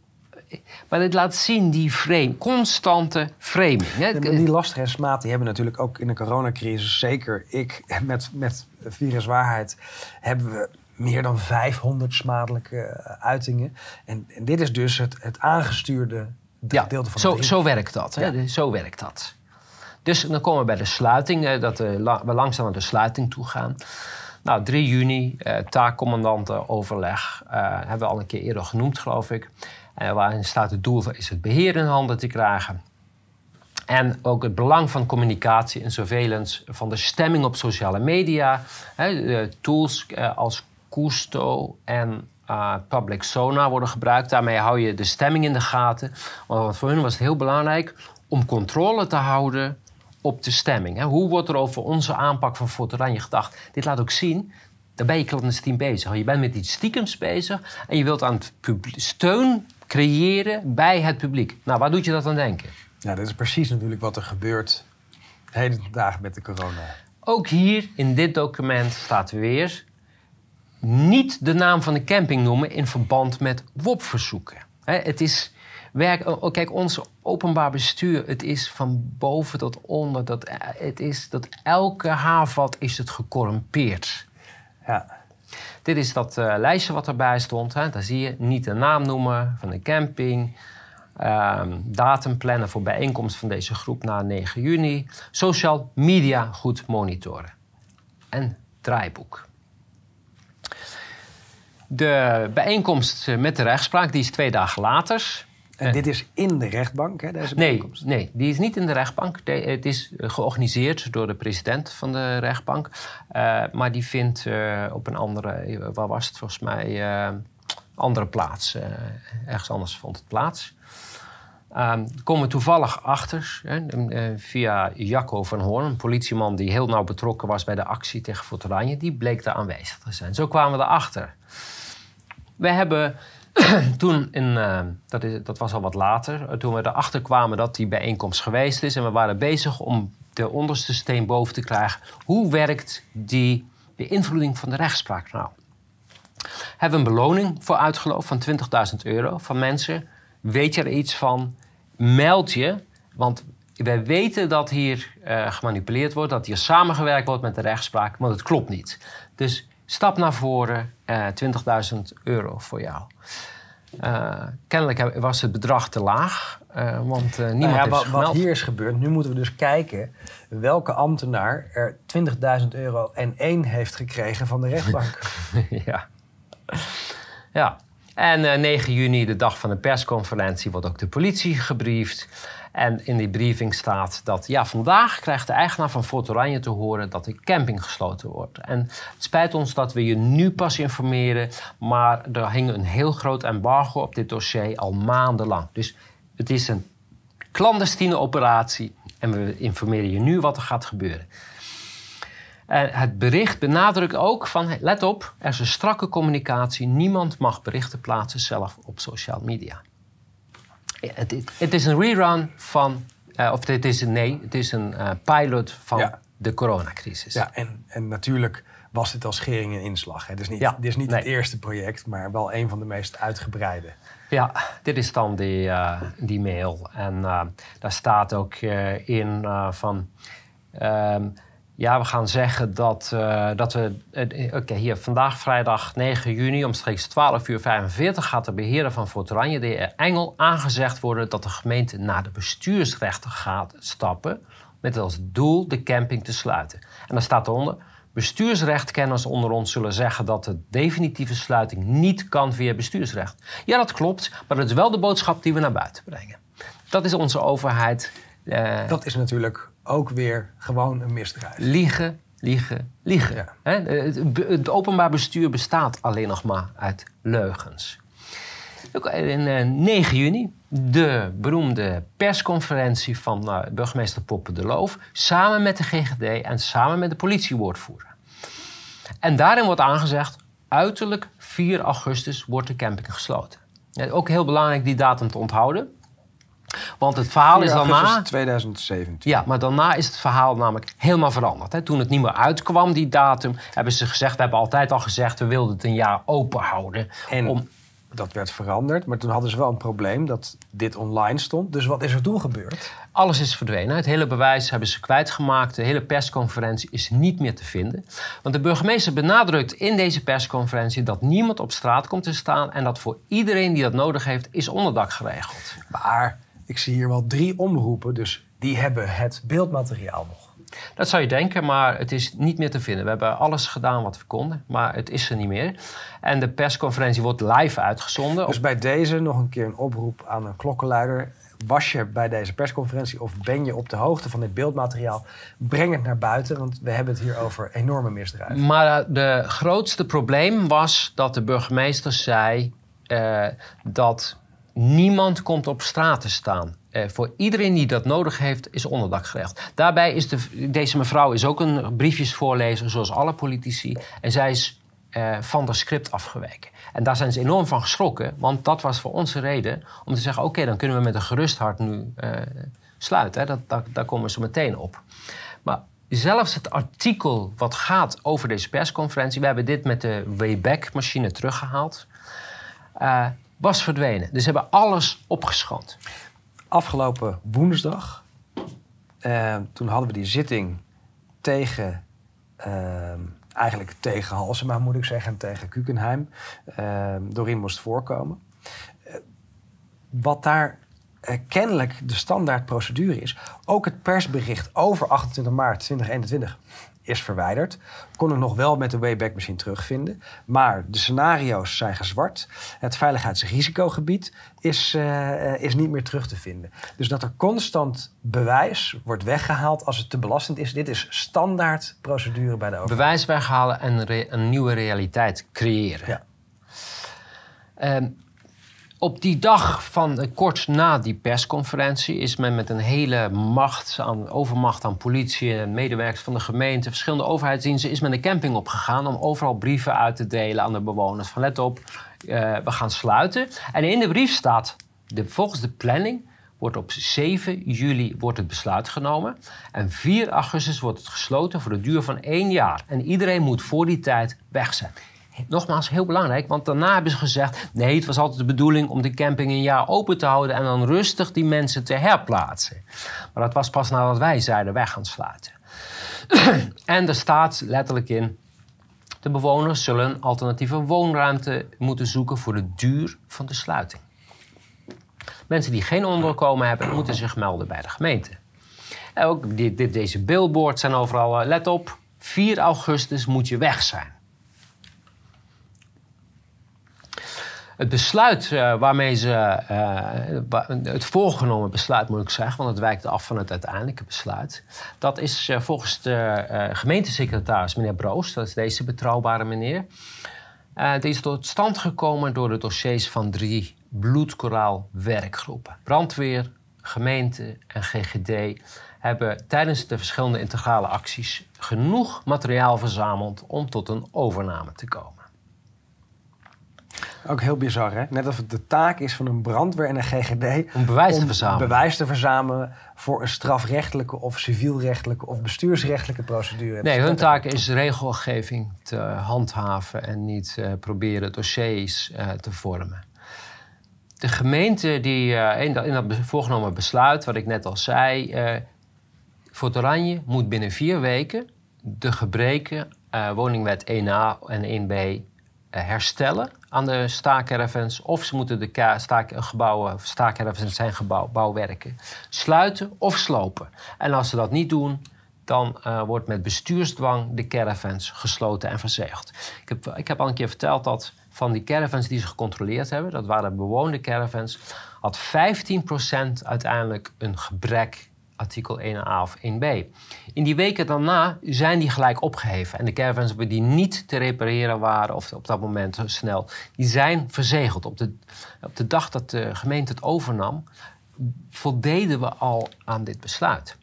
Speaker 2: Maar dit laat zien die frame, constante framing. Hè?
Speaker 1: die lastige die hebben natuurlijk ook in de coronacrisis... zeker ik met, met viruswaarheid... hebben we meer dan 500 smadelijke eh, uitingen. En, en dit is dus het, het aangestuurde gedeelte van
Speaker 2: zo, zo werkt dat. Hè? Zo werkt dat. Dus dan komen we bij de sluiting, eh, dat we langzaam naar de sluiting toe gaan. Nou, 3 juni, eh, taakcommandantenoverleg, uh, hebben we al een keer eerder genoemd, geloof ik. Uh, waarin staat het doel is het beheer in handen te krijgen. En ook het belang van communicatie en surveillance van de stemming op sociale media. Hè, tools als Custo en uh, Public Sona worden gebruikt. Daarmee hou je de stemming in de gaten. Want voor hun was het heel belangrijk om controle te houden op de stemming. Hoe wordt er over onze aanpak van Fort Oranje gedacht? Dit laat ook zien, daar ben je clandestien bezig. Je bent met iets stiekems bezig en je wilt aan het steun creëren bij het publiek. Nou, waar doet je dat aan denken?
Speaker 1: Ja, dat is precies natuurlijk wat er gebeurt de hele dagen met de corona.
Speaker 2: Ook hier in dit document staat weer niet de naam van de camping noemen in verband met WOP-verzoeken. Het is werk, oh, oh, kijk, ons openbaar bestuur, het is van boven tot onder. Dat, eh, het is dat elke haarvat is het gecorrumpeerd. Ja. Dit is dat uh, lijstje wat erbij stond. Hè. Daar zie je niet de naam noemen van de camping. Um, datum plannen voor bijeenkomst van deze groep na 9 juni. Social media goed monitoren. En draaiboek. De bijeenkomst met de rechtspraak die is twee dagen later.
Speaker 1: En dit is in de rechtbank, hè, deze
Speaker 2: nee, nee, die is niet in de rechtbank. het is georganiseerd door de president van de rechtbank. maar die vindt op een andere, waar was het volgens mij, andere plaats. ergens anders vond het plaats. Um, komen toevallig achter, hè, eh, via Jacco van Hoorn, een politieman die heel nauw betrokken was bij de actie tegen Fort die bleek daar aanwezig te zijn. Zo kwamen we erachter. We hebben toen, in, uh, dat, is, dat was al wat later, eh, toen we erachter kwamen dat die bijeenkomst geweest is en we waren bezig om de onderste steen boven te krijgen. Hoe werkt die beïnvloeding van de rechtspraak nou? Hebben we een beloning voor uitgeloofd van 20.000 euro van mensen. Weet je er iets van? meld je, want wij weten dat hier uh, gemanipuleerd wordt, dat hier samengewerkt wordt met de rechtspraak, maar het klopt niet. Dus stap naar voren, uh, eh, 20.000 euro voor jou. Uh, kennelijk was het bedrag te laag, want niemand nou ja, heeft
Speaker 1: wat, wat, hier is gebeurd, nu moeten we dus kijken welke ambtenaar er 20.000 euro en één heeft gekregen van de rechtbank.
Speaker 2: ja. ja, en uh, eh, 9 juni, de dag van de persconferentie, wordt ook de politie gebriefd. En in die briefing staat dat ja, vandaag krijgt de eigenaar van Fort Oranje te horen dat de camping gesloten wordt. En het spijt ons dat we je nu pas informeren, maar er hing een heel groot embargo op dit dossier al maandenlang. Dus het is een clandestine operatie en we informeren je nu wat er gaat gebeuren. En het bericht benadrukt ook van, let op, er is een strakke communicatie. Niemand mag berichten plaatsen zelf op social media. Het, het is een rerun van, uh, of het is een, nee, het is een uh, pilot van de coronacrisis.
Speaker 1: Ja, en, en natuurlijk was dit als schering en inslag. Het is niet, dit is niet het eerste project, maar wel een van de meest uitgebreide.
Speaker 2: Ja, dit is dan die, uh, die mail. En daar staat ook in van... Ehm, ja, we gaan zeggen dat, uh, dat we. Uh, Oké, hier vandaag vrijdag 9 juni omstreeks 12 uur 45 gaat de beheerder van Fortranje, de heer Engel, aangezegd worden dat de gemeente naar de bestuursrechter gaat stappen. Met als doel de camping te sluiten. En dan staat eronder. Bestuursrechtkenners onder ons zullen zeggen dat de definitieve sluiting niet kan via bestuursrecht. Ja, dat klopt, maar dat is wel de boodschap die we naar buiten brengen. Dat is onze overheid.
Speaker 1: Dat is natuurlijk ook weer gewoon een misdrijf.
Speaker 2: Liegen, liegen, liegen. Het, het, openbaar bestuur bestaat alleen nog maar uit leugens. In 9 eh, juni, de beroemde persconferentie van uh, burgemeester Poppen de Loof, samen met de GGD en samen met de politiewoordvoerder. En daarin wordt aangezegd, uiterlijk 4 augustus wordt de camping gesloten. ook heel belangrijk die datum te onthouden. Want het verhaal is daarna...
Speaker 1: 2017.
Speaker 2: Ja, maar daarna is het verhaal namelijk helemaal veranderd. Hè. Toen het niet meer uitkwam, die datum, hebben ze gezegd... we hebben altijd al gezegd, we wilden het een jaar open houden.
Speaker 1: En om... dat werd veranderd. Maar toen hadden ze wel een probleem dat dit online stond. Dus wat is er toen gebeurd?
Speaker 2: Alles is verdwenen. Het hele bewijs hebben ze kwijtgemaakt. De hele persconferentie is niet meer te vinden. Want de burgemeester benadrukt in deze persconferentie... dat niemand op straat komt te staan... en dat voor iedereen die dat nodig heeft, is onderdak geregeld.
Speaker 1: Maar ik zie hier wel drie omroepen, dus die hebben het beeldmateriaal nog.
Speaker 2: Dat zou je denken, maar het is niet meer te vinden. We hebben alles gedaan wat we konden, maar het is er niet meer. En de persconferentie wordt live uitgezonden.
Speaker 1: Dus bij deze nog een keer een oproep aan een klokkenluider. Was je bij deze persconferentie of ben je op de hoogte van dit beeldmateriaal? Breng het naar buiten, want we hebben het hier over enorme misdrijven.
Speaker 2: Maar de grootste probleem was dat de burgemeester zei uh, dat Niemand komt op straat te staan. Uh, voor iedereen die dat nodig heeft, is onderdak geregeld. Daarbij is de, deze mevrouw is ook een briefjesvoorlezer, zoals alle politici. En zij is uh, van de script afgeweken. En daar zijn ze enorm van geschrokken, want dat was voor ons de reden om te zeggen: oké, dan kunnen we met een gerust hart nu uh, sluiten. Hè. Dat, dat, daar komen we zo meteen op. Maar zelfs het artikel wat gaat over deze persconferentie, we hebben dit met de Wayback-machine teruggehaald was verdwenen. Dus ze hebben alles opgeschoond.
Speaker 1: Afgelopen woensdag, uh, toen hadden we die zitting tegen, uh, eigenlijk tegen Halsema moet ik zeggen, tegen Kukenheim. Uh, Doreen moest voorkomen. wat daar kennelijk de standaardprocedure is. Ook het persbericht over 28 maart 2021 is verwijderd. Kon het nog wel met de Wayback Machine terugvinden. Maar de scenario's zijn gezwart. Het veiligheidsrisicogebied is, uh, is niet meer terug te vinden. Dus dat er constant bewijs wordt weggehaald als het te belastend is. Dit is standaard procedure bij de overheid.
Speaker 2: Bewijs weghalen en een nieuwe realiteit creëren. Ja. Ehm, op die dag van eh, kort na die persconferentie is men met een hele macht aan, overmacht aan politie en medewerkers van de gemeente, verschillende overheidsdiensten, is men de camping opgegaan om overal brieven uit te delen aan de bewoners. Van let op, uh, we gaan sluiten. En in de brief staat, de, volgens de planning wordt op 7 juli wordt het besluit genomen. En 4 augustus wordt het gesloten voor de duur van één jaar. En iedereen moet voor die tijd weg zijn. Nogmaals, heel belangrijk, want daarna hebben ze gezegd: nee, het was altijd de bedoeling om de camping een jaar open te houden en dan rustig die mensen te herplaatsen. Maar dat was pas nadat wij zeiden: wij gaan sluiten. en er staat letterlijk in: de bewoners zullen alternatieve woonruimte moeten zoeken voor de duur van de sluiting. Mensen die geen onderkomen hebben, moeten zich melden bij de gemeente. En ook deze billboards zijn overal, eh, let op, 4 augustus moet je weg zijn. Het besluit uh, waarmee ze, uh, het voorgenomen besluit moet ik zeggen, want het wijkt af van het uiteindelijke besluit. Dat is uh, volgens de gemeentesecretaris, meneer Broos, dat is deze betrouwbare meneer. die is tot stand gekomen door de dossiers van drie bloedkoraal werkgroepen. Brandweer, gemeente en GGD hebben tijdens de verschillende integrale acties genoeg materiaal verzameld om tot een overname te komen.
Speaker 1: Ook heel bizar, hè? Net als het de taak is van een brandweer en een GGD...
Speaker 2: Om bewijs te verzamelen.
Speaker 1: bewijs te verzamelen voor een strafrechtelijke of civielrechtelijke of bestuursrechtelijke procedure.
Speaker 2: Nee, hun taak is regelgeving te handhaven en niet uh, proberen dossiers uh, te vormen. De gemeente die uh, in, dat, in dat voorgenomen besluit, wat ik net al zei... Fort Oranje moet binnen vier weken de gebreken woningwet 1a en 1b herstellen aan de staakcaravans. Of ze moeten de staakgebouwen, staakcaravans zijn gebouw, bouwwerken sluiten of slopen. En als ze dat niet doen, dan uh, wordt met bestuursdwang de caravans gesloten en verzegeld. Ik heb, ik heb al een keer verteld dat van die caravans die ze gecontroleerd hebben, dat waren bewoonde caravans, had 15% uiteindelijk een gebrek artikel 1a of 1b. In die weken daarna zijn die gelijk opgeheven. En de caravans die niet te repareren waren, of op dat moment snel, die zijn verzegeld. Op de, op de dag dat de gemeente het overnam, voldeden we al aan dit besluit.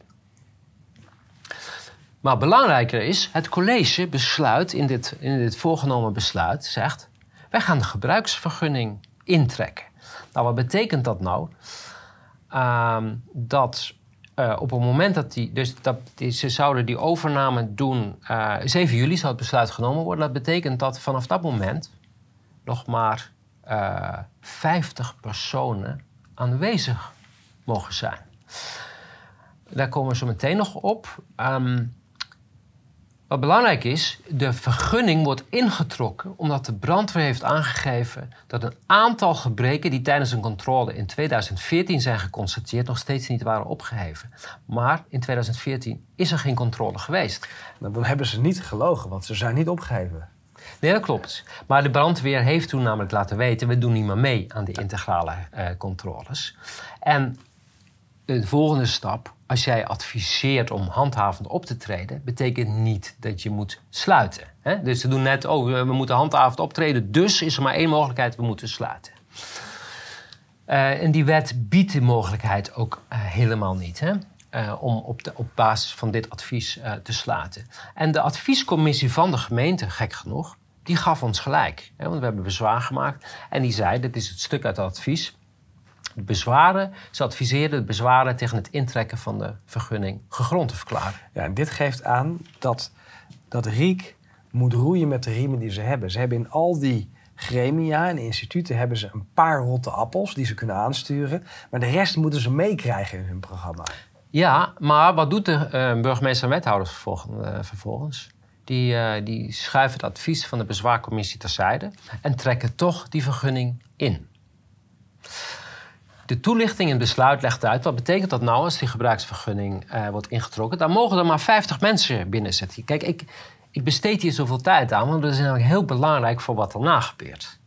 Speaker 2: Maar belangrijker is, het college besluit in dit, in dit voorgenomen besluit, zegt, wij gaan de gebruiksvergunning intrekken. Nou, wat betekent dat nou? Uh, dat uh, op het moment dat die, dus dat die, ze zouden die overname doen, uh, eh, 7 juli zou het besluit genomen worden. Dat betekent dat vanaf dat moment nog maar uh, eh, 50 personen aanwezig mogen zijn. Daar komen we zo meteen nog op. Um, wat belangrijk is, de vergunning wordt ingetrokken omdat de brandweer heeft aangegeven dat een aantal gebreken die tijdens een controle in 2014 zijn geconstateerd nog steeds niet waren opgeheven. Maar in 2014 is er geen controle geweest.
Speaker 1: Nou, dan hebben ze niet gelogen, want ze zijn niet opgeheven.
Speaker 2: Nee, dat klopt. Maar de brandweer heeft toen namelijk laten weten: we doen niet meer mee aan die integrale uh, controles. En de volgende stap als jij adviseert om handhavend op te treden, betekent niet dat je moet sluiten. Hè? Dus ze doen net, oh, we moeten handhavend optreden, dus is er maar één mogelijkheid, we moeten sluiten. Uh, en die wet biedt de mogelijkheid ook uh, helemaal niet. Hè? Uh, om op, de, op basis van dit advies te sluiten. En de adviescommissie van de gemeente, gek genoeg, die gaf ons gelijk. Hè? Want we hebben bezwaar gemaakt. En die zei, dit is het stuk uit het advies bezwaren. Ze adviseerden het bezwaren tegen het intrekken van de vergunning gegrond te verklaren.
Speaker 1: Ja, en dit geeft aan dat, dat Riek moet roeien met de riemen die ze hebben. Ze hebben in al die gremia en instituten hebben ze een paar rotte appels die ze kunnen aansturen. Maar de rest moeten ze meekrijgen in hun programma.
Speaker 2: Ja, maar wat doet de uh, burgemeester en wethouders vervolgens? Die, uh, die schuiven het advies van de bezwaarcommissie terzijde en trekken toch die vergunning in. De toelichting in het besluit legt uit wat betekent dat nou als die gebruiksvergunning uh, wordt ingetrokken. Dan mogen er maar 50 mensen binnen zitten. Kijk, ik, ik besteed hier zoveel tijd aan, want dat is namelijk heel belangrijk voor wat erna gebeurt.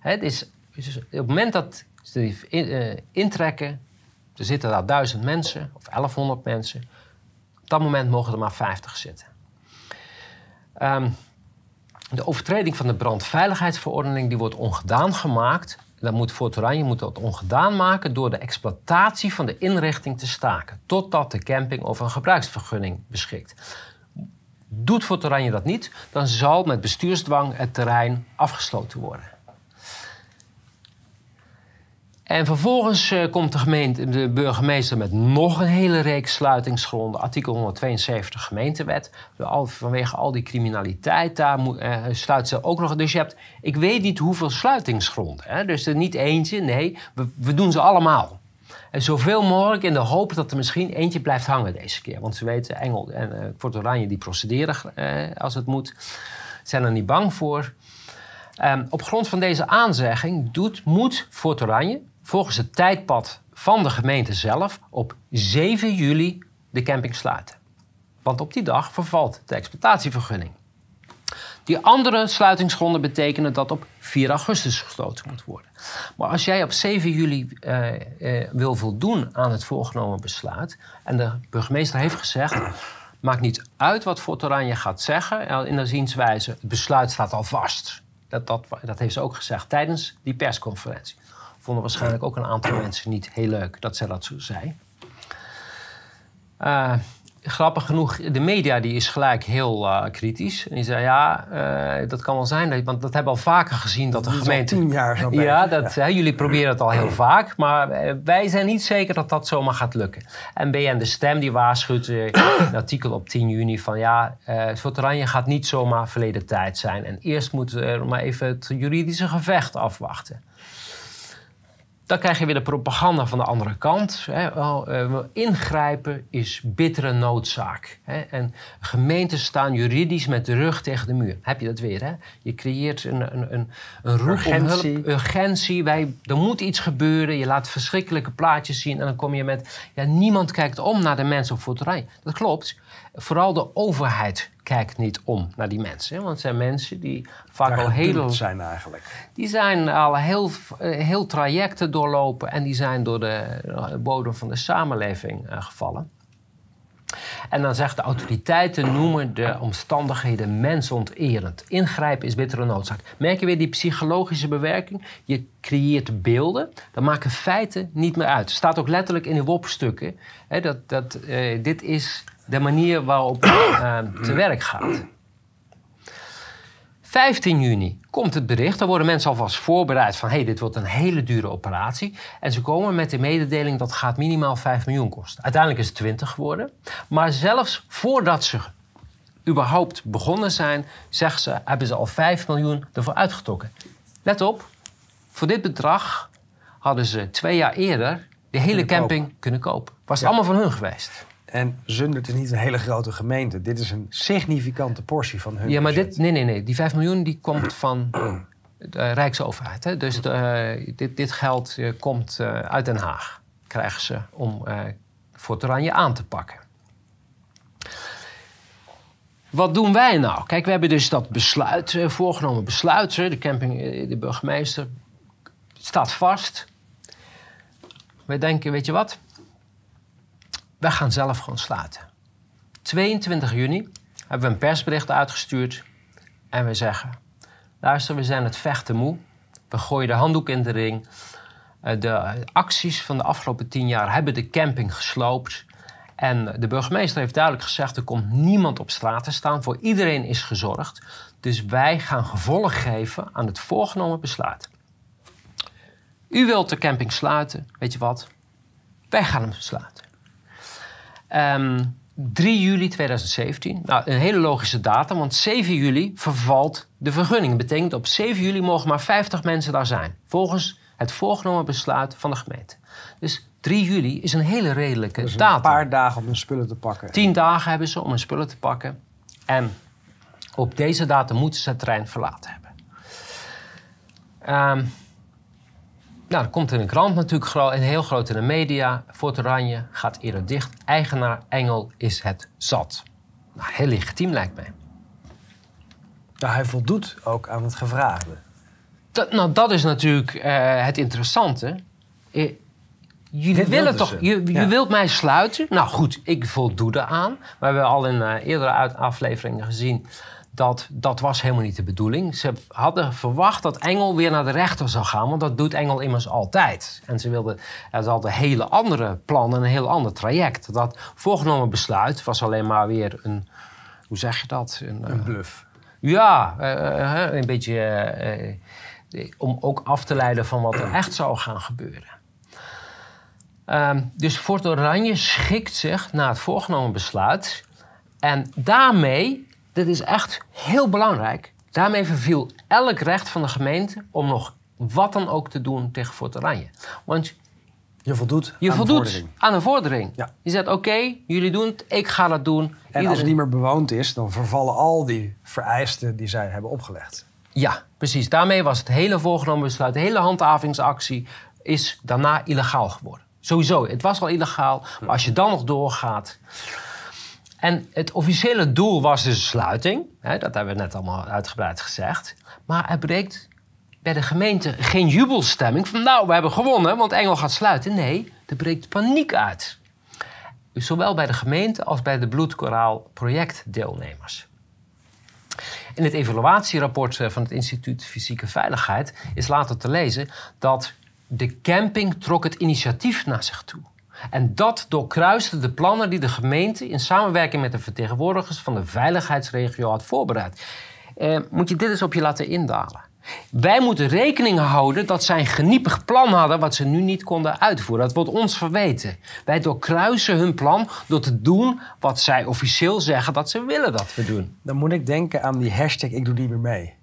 Speaker 2: Het is, op het moment dat ze uh, intrekken, er zitten daar 1000 mensen of 1100 mensen. Op dat moment mogen er maar 50 zitten. Um, de overtreding van de brandveiligheidsverordening die wordt ongedaan gemaakt. Dan moet Fort moet dat ongedaan maken door de exploitatie van de inrichting te staken. Totdat de camping over een gebruiksvergunning beschikt. Doet Fort Oranje dat niet, dan zal met bestuursdwang het terrein afgesloten worden. En vervolgens uh, komt de, gemeente, de burgemeester met nog een hele reeks sluitingsgronden. Artikel 172 gemeentewet. Vanwege al die criminaliteit daar uh, sluit ze ook nog. Dus je hebt, ik weet niet hoeveel sluitingsgronden. Hè? Dus er niet eentje, nee, we, we doen ze allemaal. En zoveel mogelijk in de hoop dat er misschien eentje blijft hangen deze keer. Want ze weten, Engel en uh, Fort Oranje die procederen als het moet. Zijn er niet bang voor. Um, op grond van deze aanzegging doet, moet Fort Oranje volgens het tijdpad van de gemeente zelf op 7 juli de camping sluiten. Want op die dag vervalt de exploitatievergunning. Die andere sluitingsgronden betekenen dat op 4 augustus gesloten moet worden. Maar als jij op 7 juli uh, uh, wil voldoen aan het voorgenomen besluit... en de burgemeester heeft gezegd... maakt niet uit wat Fort Oranje gaat zeggen in de zienswijze... het besluit staat al vast. Dat, dat, dat heeft ze ook gezegd tijdens die persconferentie vonden waarschijnlijk ook een aantal mensen niet heel leuk dat zij dat zo zei. Uh, grappig genoeg, de media die is gelijk heel uh, kritisch. En die zei, ja, uh, dat kan wel zijn, want dat hebben we al vaker gezien dat de gemeente...
Speaker 1: tien jaar zo
Speaker 2: Ja, dat, ja. Hè, jullie proberen het al heel vaak, maar wij zijn niet zeker dat dat zomaar gaat lukken. En BN De Stem die waarschuwt in een artikel op 10 juni van, ja, het Oranje gaat niet zomaar verleden tijd zijn. En eerst moeten we maar even het juridische gevecht afwachten. Dan krijg je weer de propaganda van de andere kant. Hè. Uh, ingrijpen is bittere noodzaak. Hè. En gemeentes staan juridisch met de rug tegen de muur. Heb je dat weer, hè? Je creëert een, een, een, een roep urgentie. hulp, urgentie. Wij, er moet iets gebeuren. Je laat verschrikkelijke plaatjes zien. En dan kom je met... Ja, niemand kijkt om naar de mensen op voeterij. Dat klopt. Vooral de overheid kijkt niet om naar die mensen. Want het zijn mensen die vaak al heel...
Speaker 1: zijn eigenlijk.
Speaker 2: Die zijn al heel, eh, heel trajecten doorlopen... en die zijn door de bodem van de samenleving uh, gevallen. En dan zegt de autoriteiten noemen de omstandigheden mensonterend. Ingrijpen is bittere noodzaak. Merk je weer die psychologische bewerking? Je creëert beelden, dan maken feiten niet meer uit. Het staat ook letterlijk in de WOP-stukken. dat, dat, uh, dit is de manier waarop uh, te werk gaat. 15 juni komt het bericht. Dan worden mensen alvast voorbereid van... hé, hey, dit wordt een hele dure operatie. En ze komen met de mededeling dat gaat minimaal 5 miljoen kosten. Uiteindelijk is het 20 geworden. Maar zelfs voordat ze überhaupt begonnen zijn... zeggen ze, hebben ze al 5 miljoen ervoor uitgetrokken. Let op, voor dit bedrag hadden ze twee jaar eerder... de hele camping kunnen kopen. Was het allemaal van hun geweest.
Speaker 1: En Zundert is niet een hele grote gemeente. Dit is een significante portie van hun
Speaker 2: Ja, maar dit, nee, nee, nee. Die 5 miljoen die komt van de Rijksoverheid. Hè? Dus de, dit, dit geld uh, komt uh, uit Den Haag. Krijgen ze om Fort Oranje aan te pakken. Wat doen wij nou? Kijk, we hebben dus dat besluit, voorgenomen besluit. De camping, de burgemeester, staat vast. Wij denken, weet je wat? Wij gaan zelf gewoon sluiten. 22 juni hebben we een persbericht uitgestuurd en we zeggen: luister, we zijn het vechten moe. We gooien de handdoek in de ring. Eh, de acties van de afgelopen tien jaar hebben de camping gesloopt. En de burgemeester heeft duidelijk gezegd: er komt niemand op straat te staan. Voor iedereen is gezorgd. Dus wij gaan gevolg geven aan het voorgenomen besluit. U wilt de camping sluiten, weet je wat? Wij gaan hem sluiten. Um, ehm, 3 juli 2017. Nou, een hele logische datum, want 7 juli vervalt de vergunning. Dat betekent op 7 juli mogen maar 50 mensen daar zijn. Volgens het voorgenomen besluit van de gemeente. Dus 3 juli is een hele redelijke dus datum.
Speaker 1: Een paar dagen om hun spullen te pakken.
Speaker 2: 10 dagen hebben ze om hun spullen te pakken. En op deze datum moeten ze het terrein verlaten hebben. Um, Nou, dan komt in de krant natuurlijk en heel groot in de media. Fort Oranje gaat eerder dicht. Eigenaar Engel is het zat. Nou, heel legitiem lijkt mij.
Speaker 1: Nou, hij voldoet ook aan het gevraagde.
Speaker 2: Dat, nou, dat is natuurlijk uh, het interessante. Eh, jullie willen toch, je, je wilt mij sluiten? Nou goed, ik voldoe eraan. We hebben al in uh, eerdere afleveringen gezien dat dat was helemaal niet de bedoeling. Ze hadden verwacht dat Engel weer naar de rechter zou gaan, want dat doet Engel immers altijd. En ze wilden, ze hadden hele andere plannen, een heel ander traject. Dat voorgenomen besluit was alleen maar weer een, hoe zeg je dat?
Speaker 1: Een, een bluff.
Speaker 2: Ja, een beetje om ook af te leiden van wat er echt zou gaan gebeuren. Ehm, dus Fort Oranje schikt zich naar het voorgenomen besluit. En daarmee, dit is echt heel belangrijk, daarmee verviel elk recht van de gemeente om nog wat dan ook te doen tegen Fort Oranje. Want
Speaker 1: je voldoet,
Speaker 2: je
Speaker 1: aan,
Speaker 2: voldoet
Speaker 1: een vordering.
Speaker 2: aan een vordering. Ja. Je zegt, oké, jullie doen het, ik ga dat doen.
Speaker 1: En als het niet meer bewoond is, dan vervallen al die vereisten die zij hebben opgelegd.
Speaker 2: Ja, precies. Daarmee was het hele voorgenomen besluit, de hele handhavingsactie, is daarna illegaal geworden. Sowieso, het was al illegaal, maar als je dan nog doorgaat. En het officiële doel was dus sluiting, hè, dat hebben we net allemaal uitgebreid gezegd. Maar er breekt bij de gemeente geen jubelstemming van nou, we hebben gewonnen, want Engel gaat sluiten. Nee, er breekt paniek uit. Zowel bij de gemeente als bij de Bloedkoraal projectdeelnemers. In het evaluatierapport eh, van het Instituut Fysieke Veiligheid is later te lezen dat de camping trok het initiatief naar zich toe. En dat doorkruiste de plannen die de gemeente in samenwerking met de vertegenwoordigers van de veiligheidsregio had voorbereid. Eh, moet je dit eens op je laten indalen. Wij moeten rekening houden dat zij een geniepig plan hadden wat ze nu niet konden uitvoeren. Dat wordt ons verweten. Wij doorkruisen hun plan door te doen wat zij officieel zeggen dat ze willen dat we doen.
Speaker 1: Dan moet ik denken aan die hashtag ik doe niet meer mee.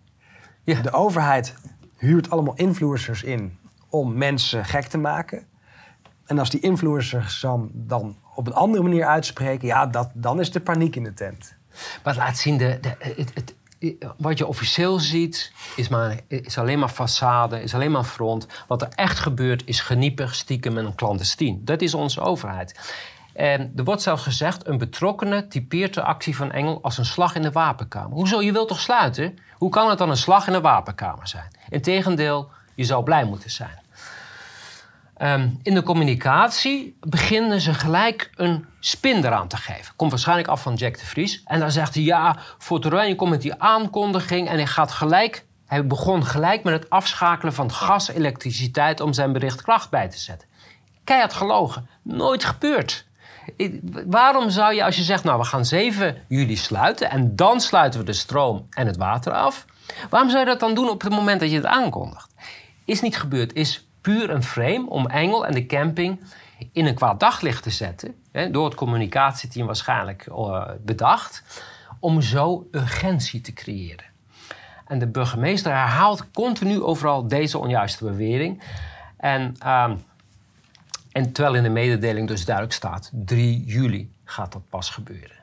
Speaker 1: Ja. De overheid huurt allemaal influencers in om mensen gek te maken. En als die influencers dan, dan op een andere manier uitspreken, ja, dat, dan is de paniek in de tent.
Speaker 2: Maar laat zien, de, de, het, het, wat je officieel ziet, is, maar, is alleen maar façade, is alleen maar front. Wat er echt gebeurt, is geniepig, stiekem en clandestien. Dat is onze overheid. En er wordt zelfs gezegd, een betrokkenen typeert de actie van Engel als een slag in de wapenkamer. Hoezo? Je wilt toch sluiten? Hoe kan het dan een slag in de wapenkamer zijn? Integendeel, je zou blij moeten zijn. Ehm, in de communicatie beginnen ze gelijk een spin eraan te geven. Komt waarschijnlijk af van Jack de Vries. En dan zegt hij, ja, Fortuin komt met die aankondiging... en hij, gaat gelijk, hij begon gelijk met het afschakelen van gas, elektriciteit... om zijn bericht kracht bij te zetten. Keihard gelogen. Nooit gebeurd. Waarom zou je, als je zegt, nou, we gaan 7 juli sluiten... en dan sluiten we de stroom en het water af... waarom zou je dat dan doen op het moment dat je het aankondigt? Is niet gebeurd, is puur een frame om Engel en de camping in een kwaad daglicht te zetten. Hè, door het communicatieteam waarschijnlijk uh, bedacht. Om zo urgentie te creëren. En de burgemeester herhaalt continu overal deze onjuiste bewering. En, uh, en terwijl in de mededeling dus duidelijk staat: 3 juli gaat dat pas gebeuren.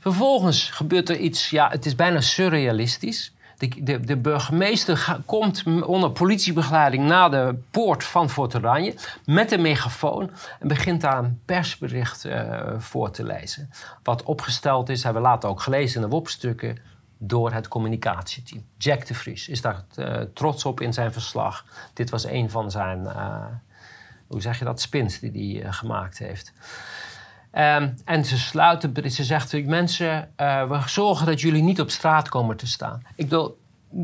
Speaker 2: Vervolgens gebeurt er iets, ja, het is bijna surrealistisch. De, de, de burgemeester komt onder politiebegeleiding naar de poort van Fort Oranje met een megafoon en begint daar een persbericht uh, voor te lezen. Wat opgesteld is, hebben we later ook gelezen in de WOP-stukken, door het communicatieteam. Jack de Vries is daar uh, trots op in zijn verslag. Dit was een van zijn, uh, hoe zeg je dat, spins die hij gemaakt heeft. Um, en ze sluiten, ze zegt, mensen, uh, we zorgen dat jullie niet op straat komen te staan. Ik bedoel,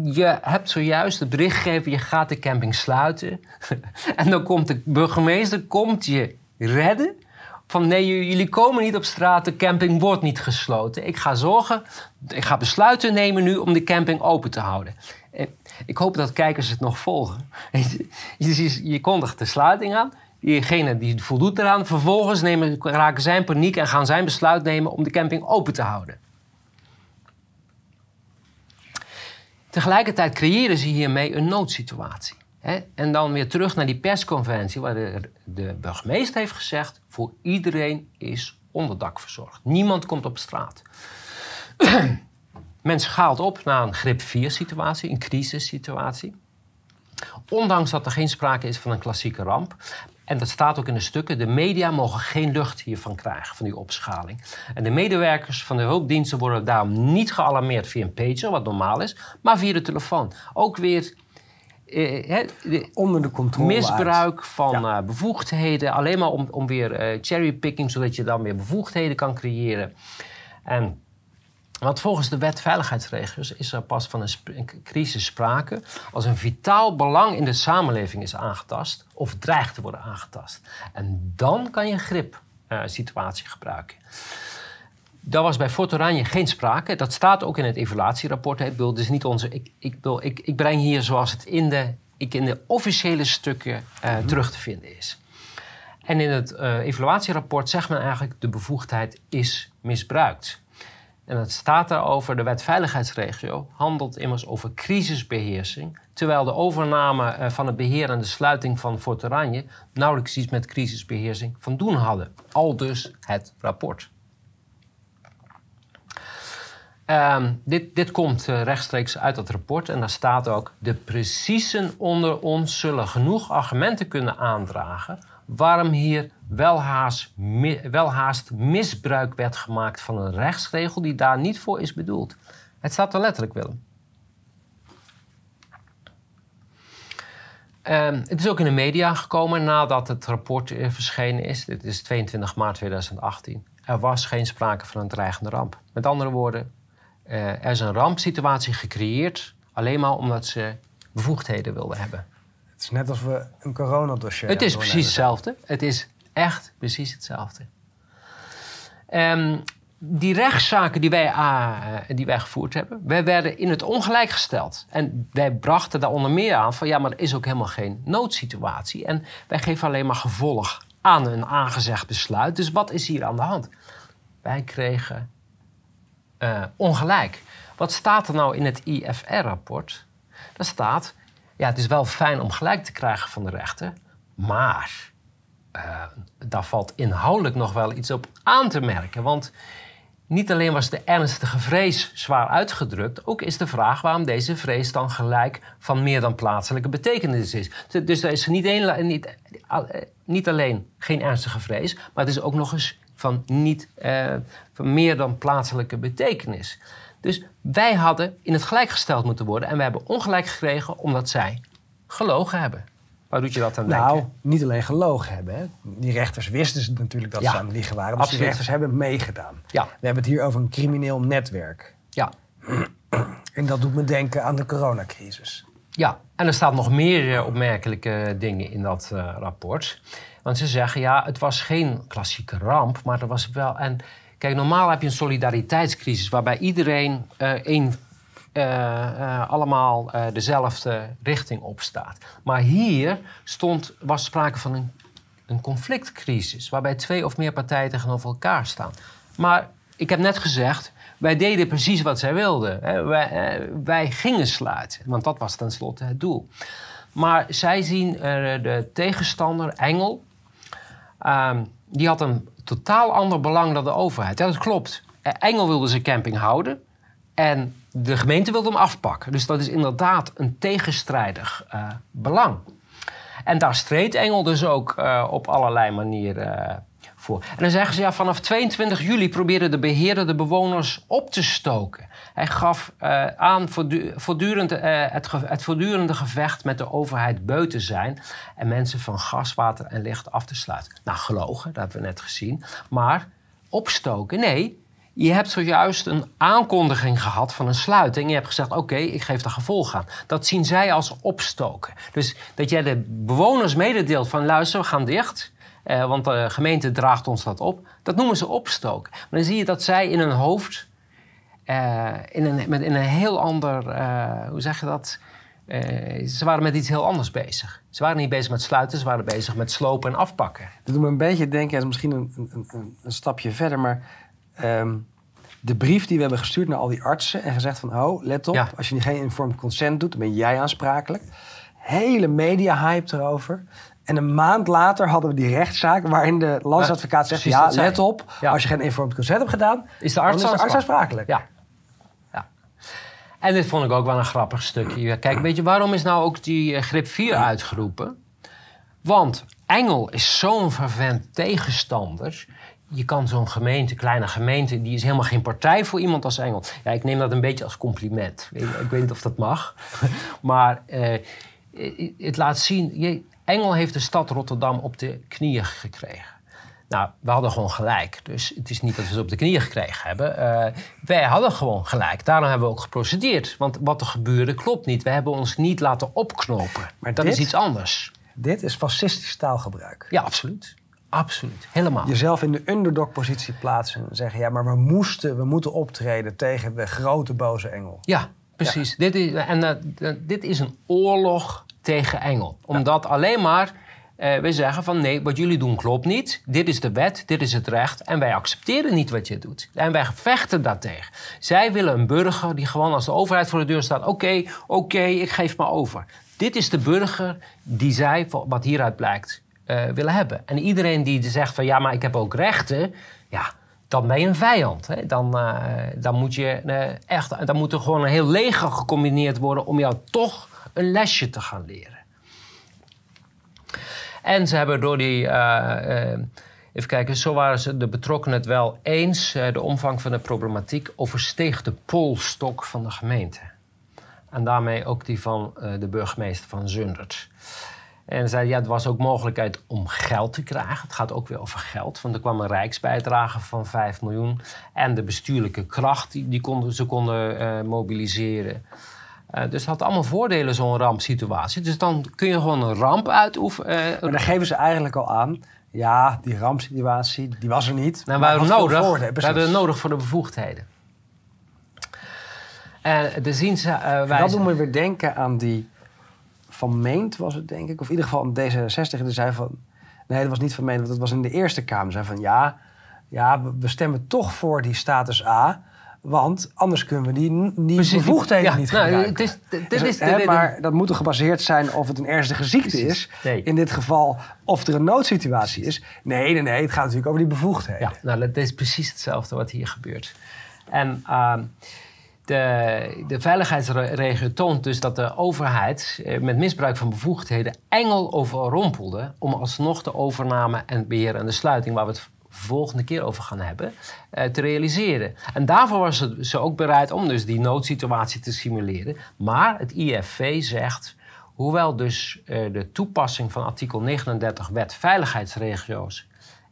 Speaker 2: je hebt zojuist het bericht gegeven, je gaat de camping sluiten. en dan komt de burgemeester komt je redden. Van nee, jullie komen niet op straat, de camping wordt niet gesloten. Ik ga zorgen, ik ga besluiten nemen nu om de camping open te houden. Ik hoop dat kijkers het nog volgen. Je, je kondigt de sluiting aan. Diegene die voldoet eraan, vervolgens nemen, raken zij in paniek en gaan zij besluit nemen om de camping open te houden. Tegelijkertijd creëren ze hiermee een noodsituatie. En dan weer terug naar die persconferentie waar de, de burgemeester heeft gezegd: voor iedereen is onderdak verzorgd. Niemand komt op straat. Men schaalt op naar een grip 4 situatie, een crisissituatie. Ondanks dat er geen sprake is van een klassieke ramp. En dat staat ook in de stukken. De media mogen geen lucht hiervan krijgen, van die opschaling. En de medewerkers van de hulpdiensten worden daarom niet gealarmeerd via een pager, wat normaal is, maar via de telefoon. Ook weer
Speaker 1: eh, onder de controle.
Speaker 2: Misbruik van uh, bevoegdheden, alleen maar om, om weer uh, cherrypicking, zodat je dan weer bevoegdheden kan creëren. En want volgens de wet veiligheidsregels is er pas van een, crisis sprake als een vitaal belang in de samenleving is aangetast of dreigt te worden aangetast. En dan kan je een grip-situatie uh, gebruiken. Daar was bij Fort Oranje geen sprake. Dat staat ook in het evaluatierapport. Ik, bedoel, dus niet onze, ik, ik, bedoel, ik, ik breng hier zoals het in de, ik in de officiële stukken uh, mm terug te vinden is. En in het uh, evaluatierapport zegt men eigenlijk de bevoegdheid is misbruikt. En het staat daarover, de wet veiligheidsregio handelt immers over crisisbeheersing, terwijl de overname eh, van het beheer en de sluiting van Fort Oranje nauwelijks iets met crisisbeheersing van doen hadden. Al dus het rapport. Um, dit, dit, komt uh, rechtstreeks uit het rapport en daar staat ook: de preciezen onder ons zullen genoeg argumenten kunnen aandragen waarom hier welhaast, misbruik werd gemaakt van een rechtsregel die daar niet voor is bedoeld. Het staat er letterlijk, Willem. Um, het is ook in de media gekomen nadat het rapport uh, verschenen is. Dit is 22 maart 2018. Er was geen sprake van een dreigende ramp. Met andere woorden, uh, er is een rampsituatie gecreëerd alleen maar omdat ze bevoegdheden wilden hebben.
Speaker 1: Het is net als we een coronadossier
Speaker 2: Het is precies hetzelfde. Het is echt precies hetzelfde. Um, die rechtszaken die wij, uh, die wij gevoerd hebben, wij werden in het ongelijk gesteld. En wij brachten daar onder meer aan van ja, maar er is ook helemaal geen noodsituatie. En wij geven alleen maar gevolg aan een aangezegd besluit. Dus wat is hier aan de hand? Wij kregen uh, ongelijk. Wat staat er nou in het IFR-rapport? Daar staat ja, het is wel fijn om gelijk te krijgen van de rechter, maar uh, daar valt inhoudelijk nog wel iets op aan te merken. Want niet alleen was de ernstige vrees zwaar uitgedrukt, ook is de vraag waarom deze vrees dan gelijk van meer dan plaatselijke betekenis is. Dus er is niet, niet, eh, niet alleen geen ernstige vrees, maar het is ook nog eens van, niet, uh, van meer dan plaatselijke betekenis. Dus wij hadden in het gelijk gesteld moeten worden. En we hebben ongelijk gekregen omdat zij gelogen hebben. Waar doet je dat aan
Speaker 1: nou, denken? Nou, niet alleen gelogen hebben. Hè. Die rechters wisten natuurlijk dat ze aan het liegen waren. Dus absoluut. die rechters hebben meegedaan. Ja. We hebben het hier over een crimineel netwerk.
Speaker 2: Ja.
Speaker 1: En dat doet me denken aan de coronacrisis.
Speaker 2: Ja, en er staan nog meer eh, opmerkelijke dingen in dat uh, rapport. Want ze zeggen, ja, het was geen klassieke ramp, maar er was wel... En Kijk, normaal heb je een solidariteitscrisis waarbij iedereen een, uh, uh, allemaal dezelfde richting opstaat. Maar hier stond, was sprake van een, een conflictcrisis waarbij twee of meer partijen tegenover elkaar staan. Maar ik heb net gezegd, wij deden precies wat zij wilden. Wij, wij, gingen sluiten, want dat was tenslotte het doel. Maar zij zien de tegenstander, Engel, ehm, die had een totaal ander belang dan de overheid. Ja, dat klopt. Eh, Engel wilde zijn camping houden en de gemeente wilde hem afpakken. Dus dat is inderdaad een tegenstrijdig uh, belang. En daar streed Engel dus ook uh, op allerlei manieren En dan zeggen ze ja, vanaf 22 juli probeerden de beheerder de bewoners op te stoken. Hij gaf uh, aan voortdurend, uh, het, het, voortdurende gevecht met de overheid beu te zijn en mensen van gas, water en licht af te sluiten. Nou, gelogen, dat hebben we net gezien. Maar opstoken, nee. Je hebt zojuist een aankondiging gehad van een sluiting. Je hebt gezegd: Oké, ik geef er gevolg aan. Dat zien zij als opstoken. Dus dat jij de bewoners mededeelt: van luister, we gaan dicht. Uh, want de gemeente draagt ons dat op. Dat noemen ze opstoken. Maar dan zie je dat zij in hun hoofd uh, in, een, met, in een heel ander, uh, hoe zeg je dat? Ze waren met iets heel anders bezig. Ze waren niet bezig met sluiten, ze waren bezig met slopen en afpakken.
Speaker 1: Dat doet me een beetje denken, is misschien een, een, een, een stapje verder, maar um, de brief die we hebben gestuurd naar al die artsen en gezegd van, oh, let op, ja. als je geen informed consent doet, dan ben jij aansprakelijk. Hele media-hype erover. En een maand later hadden we die rechtszaak waarin de landsadvocaat zegt: Ja, let op, ja. als je geen informed consent hebt gedaan,
Speaker 2: is de arts,
Speaker 1: dan is de arts aansprakelijk.
Speaker 2: Ja. En dit vond ik ook wel een grappig stukje. Kijk, weet je, waarom is nou ook die uh, grip 4 uitgeroepen? Want Engel is zo'n vervent tegenstander. Je kan zo'n gemeente, kleine gemeente, die is helemaal geen partij voor iemand als Engel. Ja, ik neem dat een beetje als compliment. Ik weet niet of dat mag. maar uh, het laat zien, Engel heeft de stad Rotterdam op de knieën gekregen. Nou, we hadden gewoon gelijk. Dus het is niet dat we ze op de knieën gekregen hebben. Uh, wij hadden gewoon gelijk. Daarom hebben we ook geprocedeerd. Want wat er gebeurde klopt niet. We hebben ons niet laten opknopen. Maar dat is iets anders.
Speaker 1: Dit is fascistisch taalgebruik.
Speaker 2: Ja, absoluut. Absoluut, helemaal.
Speaker 1: Jezelf in de underdog-positie plaatsen en zeggen: ja, maar we moesten, we moeten optreden tegen de grote boze engel.
Speaker 2: Ja, precies. Dit, is, en uh, dit is een oorlog tegen engel. Omdat alleen maar uh, we zeggen van nee, wat jullie doen klopt niet. Dit is de wet, dit is het recht. En wij accepteren niet wat je doet. En wij vechten daartegen. Zij willen een burger die gewoon als de overheid voor de deur staat... oké, oké, ik geef me over. Dit is de burger die zij, wat hieruit blijkt, uh, willen hebben. En iedereen die zegt van ja, maar ik heb ook rechten... ja, dan ben je een vijand. Hè? Dan, uh, dan, moet je, echt, dan moet er gewoon een heel leger gecombineerd worden... om jou toch een lesje te gaan leren. En ze hebben door die. Uh, uh, even kijken, zo waren ze de betrokkenen het wel eens. Uh, de omvang van de problematiek oversteeg de polstok van de gemeente. En daarmee ook die van de burgemeester van Zundert. En zei, ja, het was ook mogelijkheid om geld te krijgen. Het gaat ook weer over geld, want er kwam een rijksbijdrage van 5 miljoen. En de bestuurlijke kracht die, die konden, ze konden mobiliseren. Uh, dus het had allemaal voordelen, zo'n rampsituatie. Dus dan kun je gewoon een ramp uitoefenen.
Speaker 1: Uh, maar dan geven ze eigenlijk al aan. Ja, die rampsituatie, die was er niet.
Speaker 2: Nou, maar we nodig. we hebben het nodig voor de bevoegdheden. En de
Speaker 1: dat doen we weer denken aan die van Meent was het denk ik. Of in ieder geval een D66 die zei van... Nee, dat was niet van Meent, want het was in de Eerste Kamer. Zei van ja, ja, we stemmen toch voor die status A... Want anders kunnen we die, die bevoegdheden niet nou, gebruiken. Het is, dit is de, maar dat moet er gebaseerd zijn of het een ernstige ziekte is. In dit geval of er een noodsituatie is. Nee, nee, nee. Het gaat natuurlijk over die bevoegdheden.
Speaker 2: Ja, nou, dat is precies hetzelfde wat hier gebeurt. En uh, de, de veiligheidsregio toont dus dat de overheid eh, met misbruik van bevoegdheden engel overrompelde om alsnog de overname en beheer en de sluiting, waar we het volgende keer over gaan hebben, uh, te realiseren. En daarvoor was ze ook bereid om dus die noodsituatie te simuleren. Maar het IFV zegt, hoewel dus uh, de toepassing van artikel 39 wet veiligheidsregio's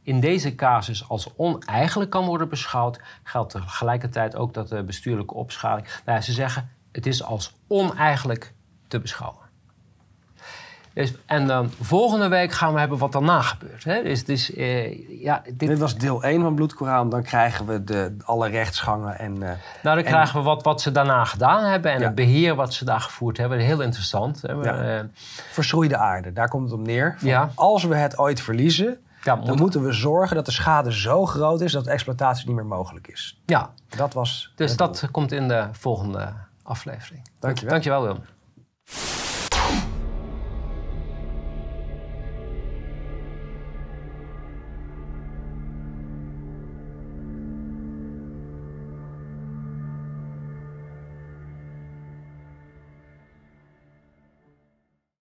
Speaker 2: in deze casus als oneigenlijk kan worden beschouwd, geldt tegelijkertijd ook dat de bestuurlijke opschaling. Nou, ze zeggen het is als oneigenlijk te beschouwen. Dus, en dan volgende week gaan we hebben wat daarna gebeurt. Hè? Dus, dus, uh, ja,
Speaker 1: dit... dit... was deel 1 van Bloedkoran. Dan krijgen we de, alle rechtsgangen. En, uh,
Speaker 2: nou, dan krijgen we wat, wat ze daarna gedaan hebben. En het beheer wat ze daar gevoerd hebben. Heel interessant. Hè? Ja.
Speaker 1: Uh, Verschroeide aarde, daar komt het op neer. Van, als we het ooit verliezen... dan moeten we zorgen dat de schade zo groot is... dat exploitatie niet meer mogelijk is.
Speaker 2: Ja.
Speaker 1: Dat was
Speaker 2: dus dat komt in de volgende aflevering. Dankjewel. Dankjewel, Willem.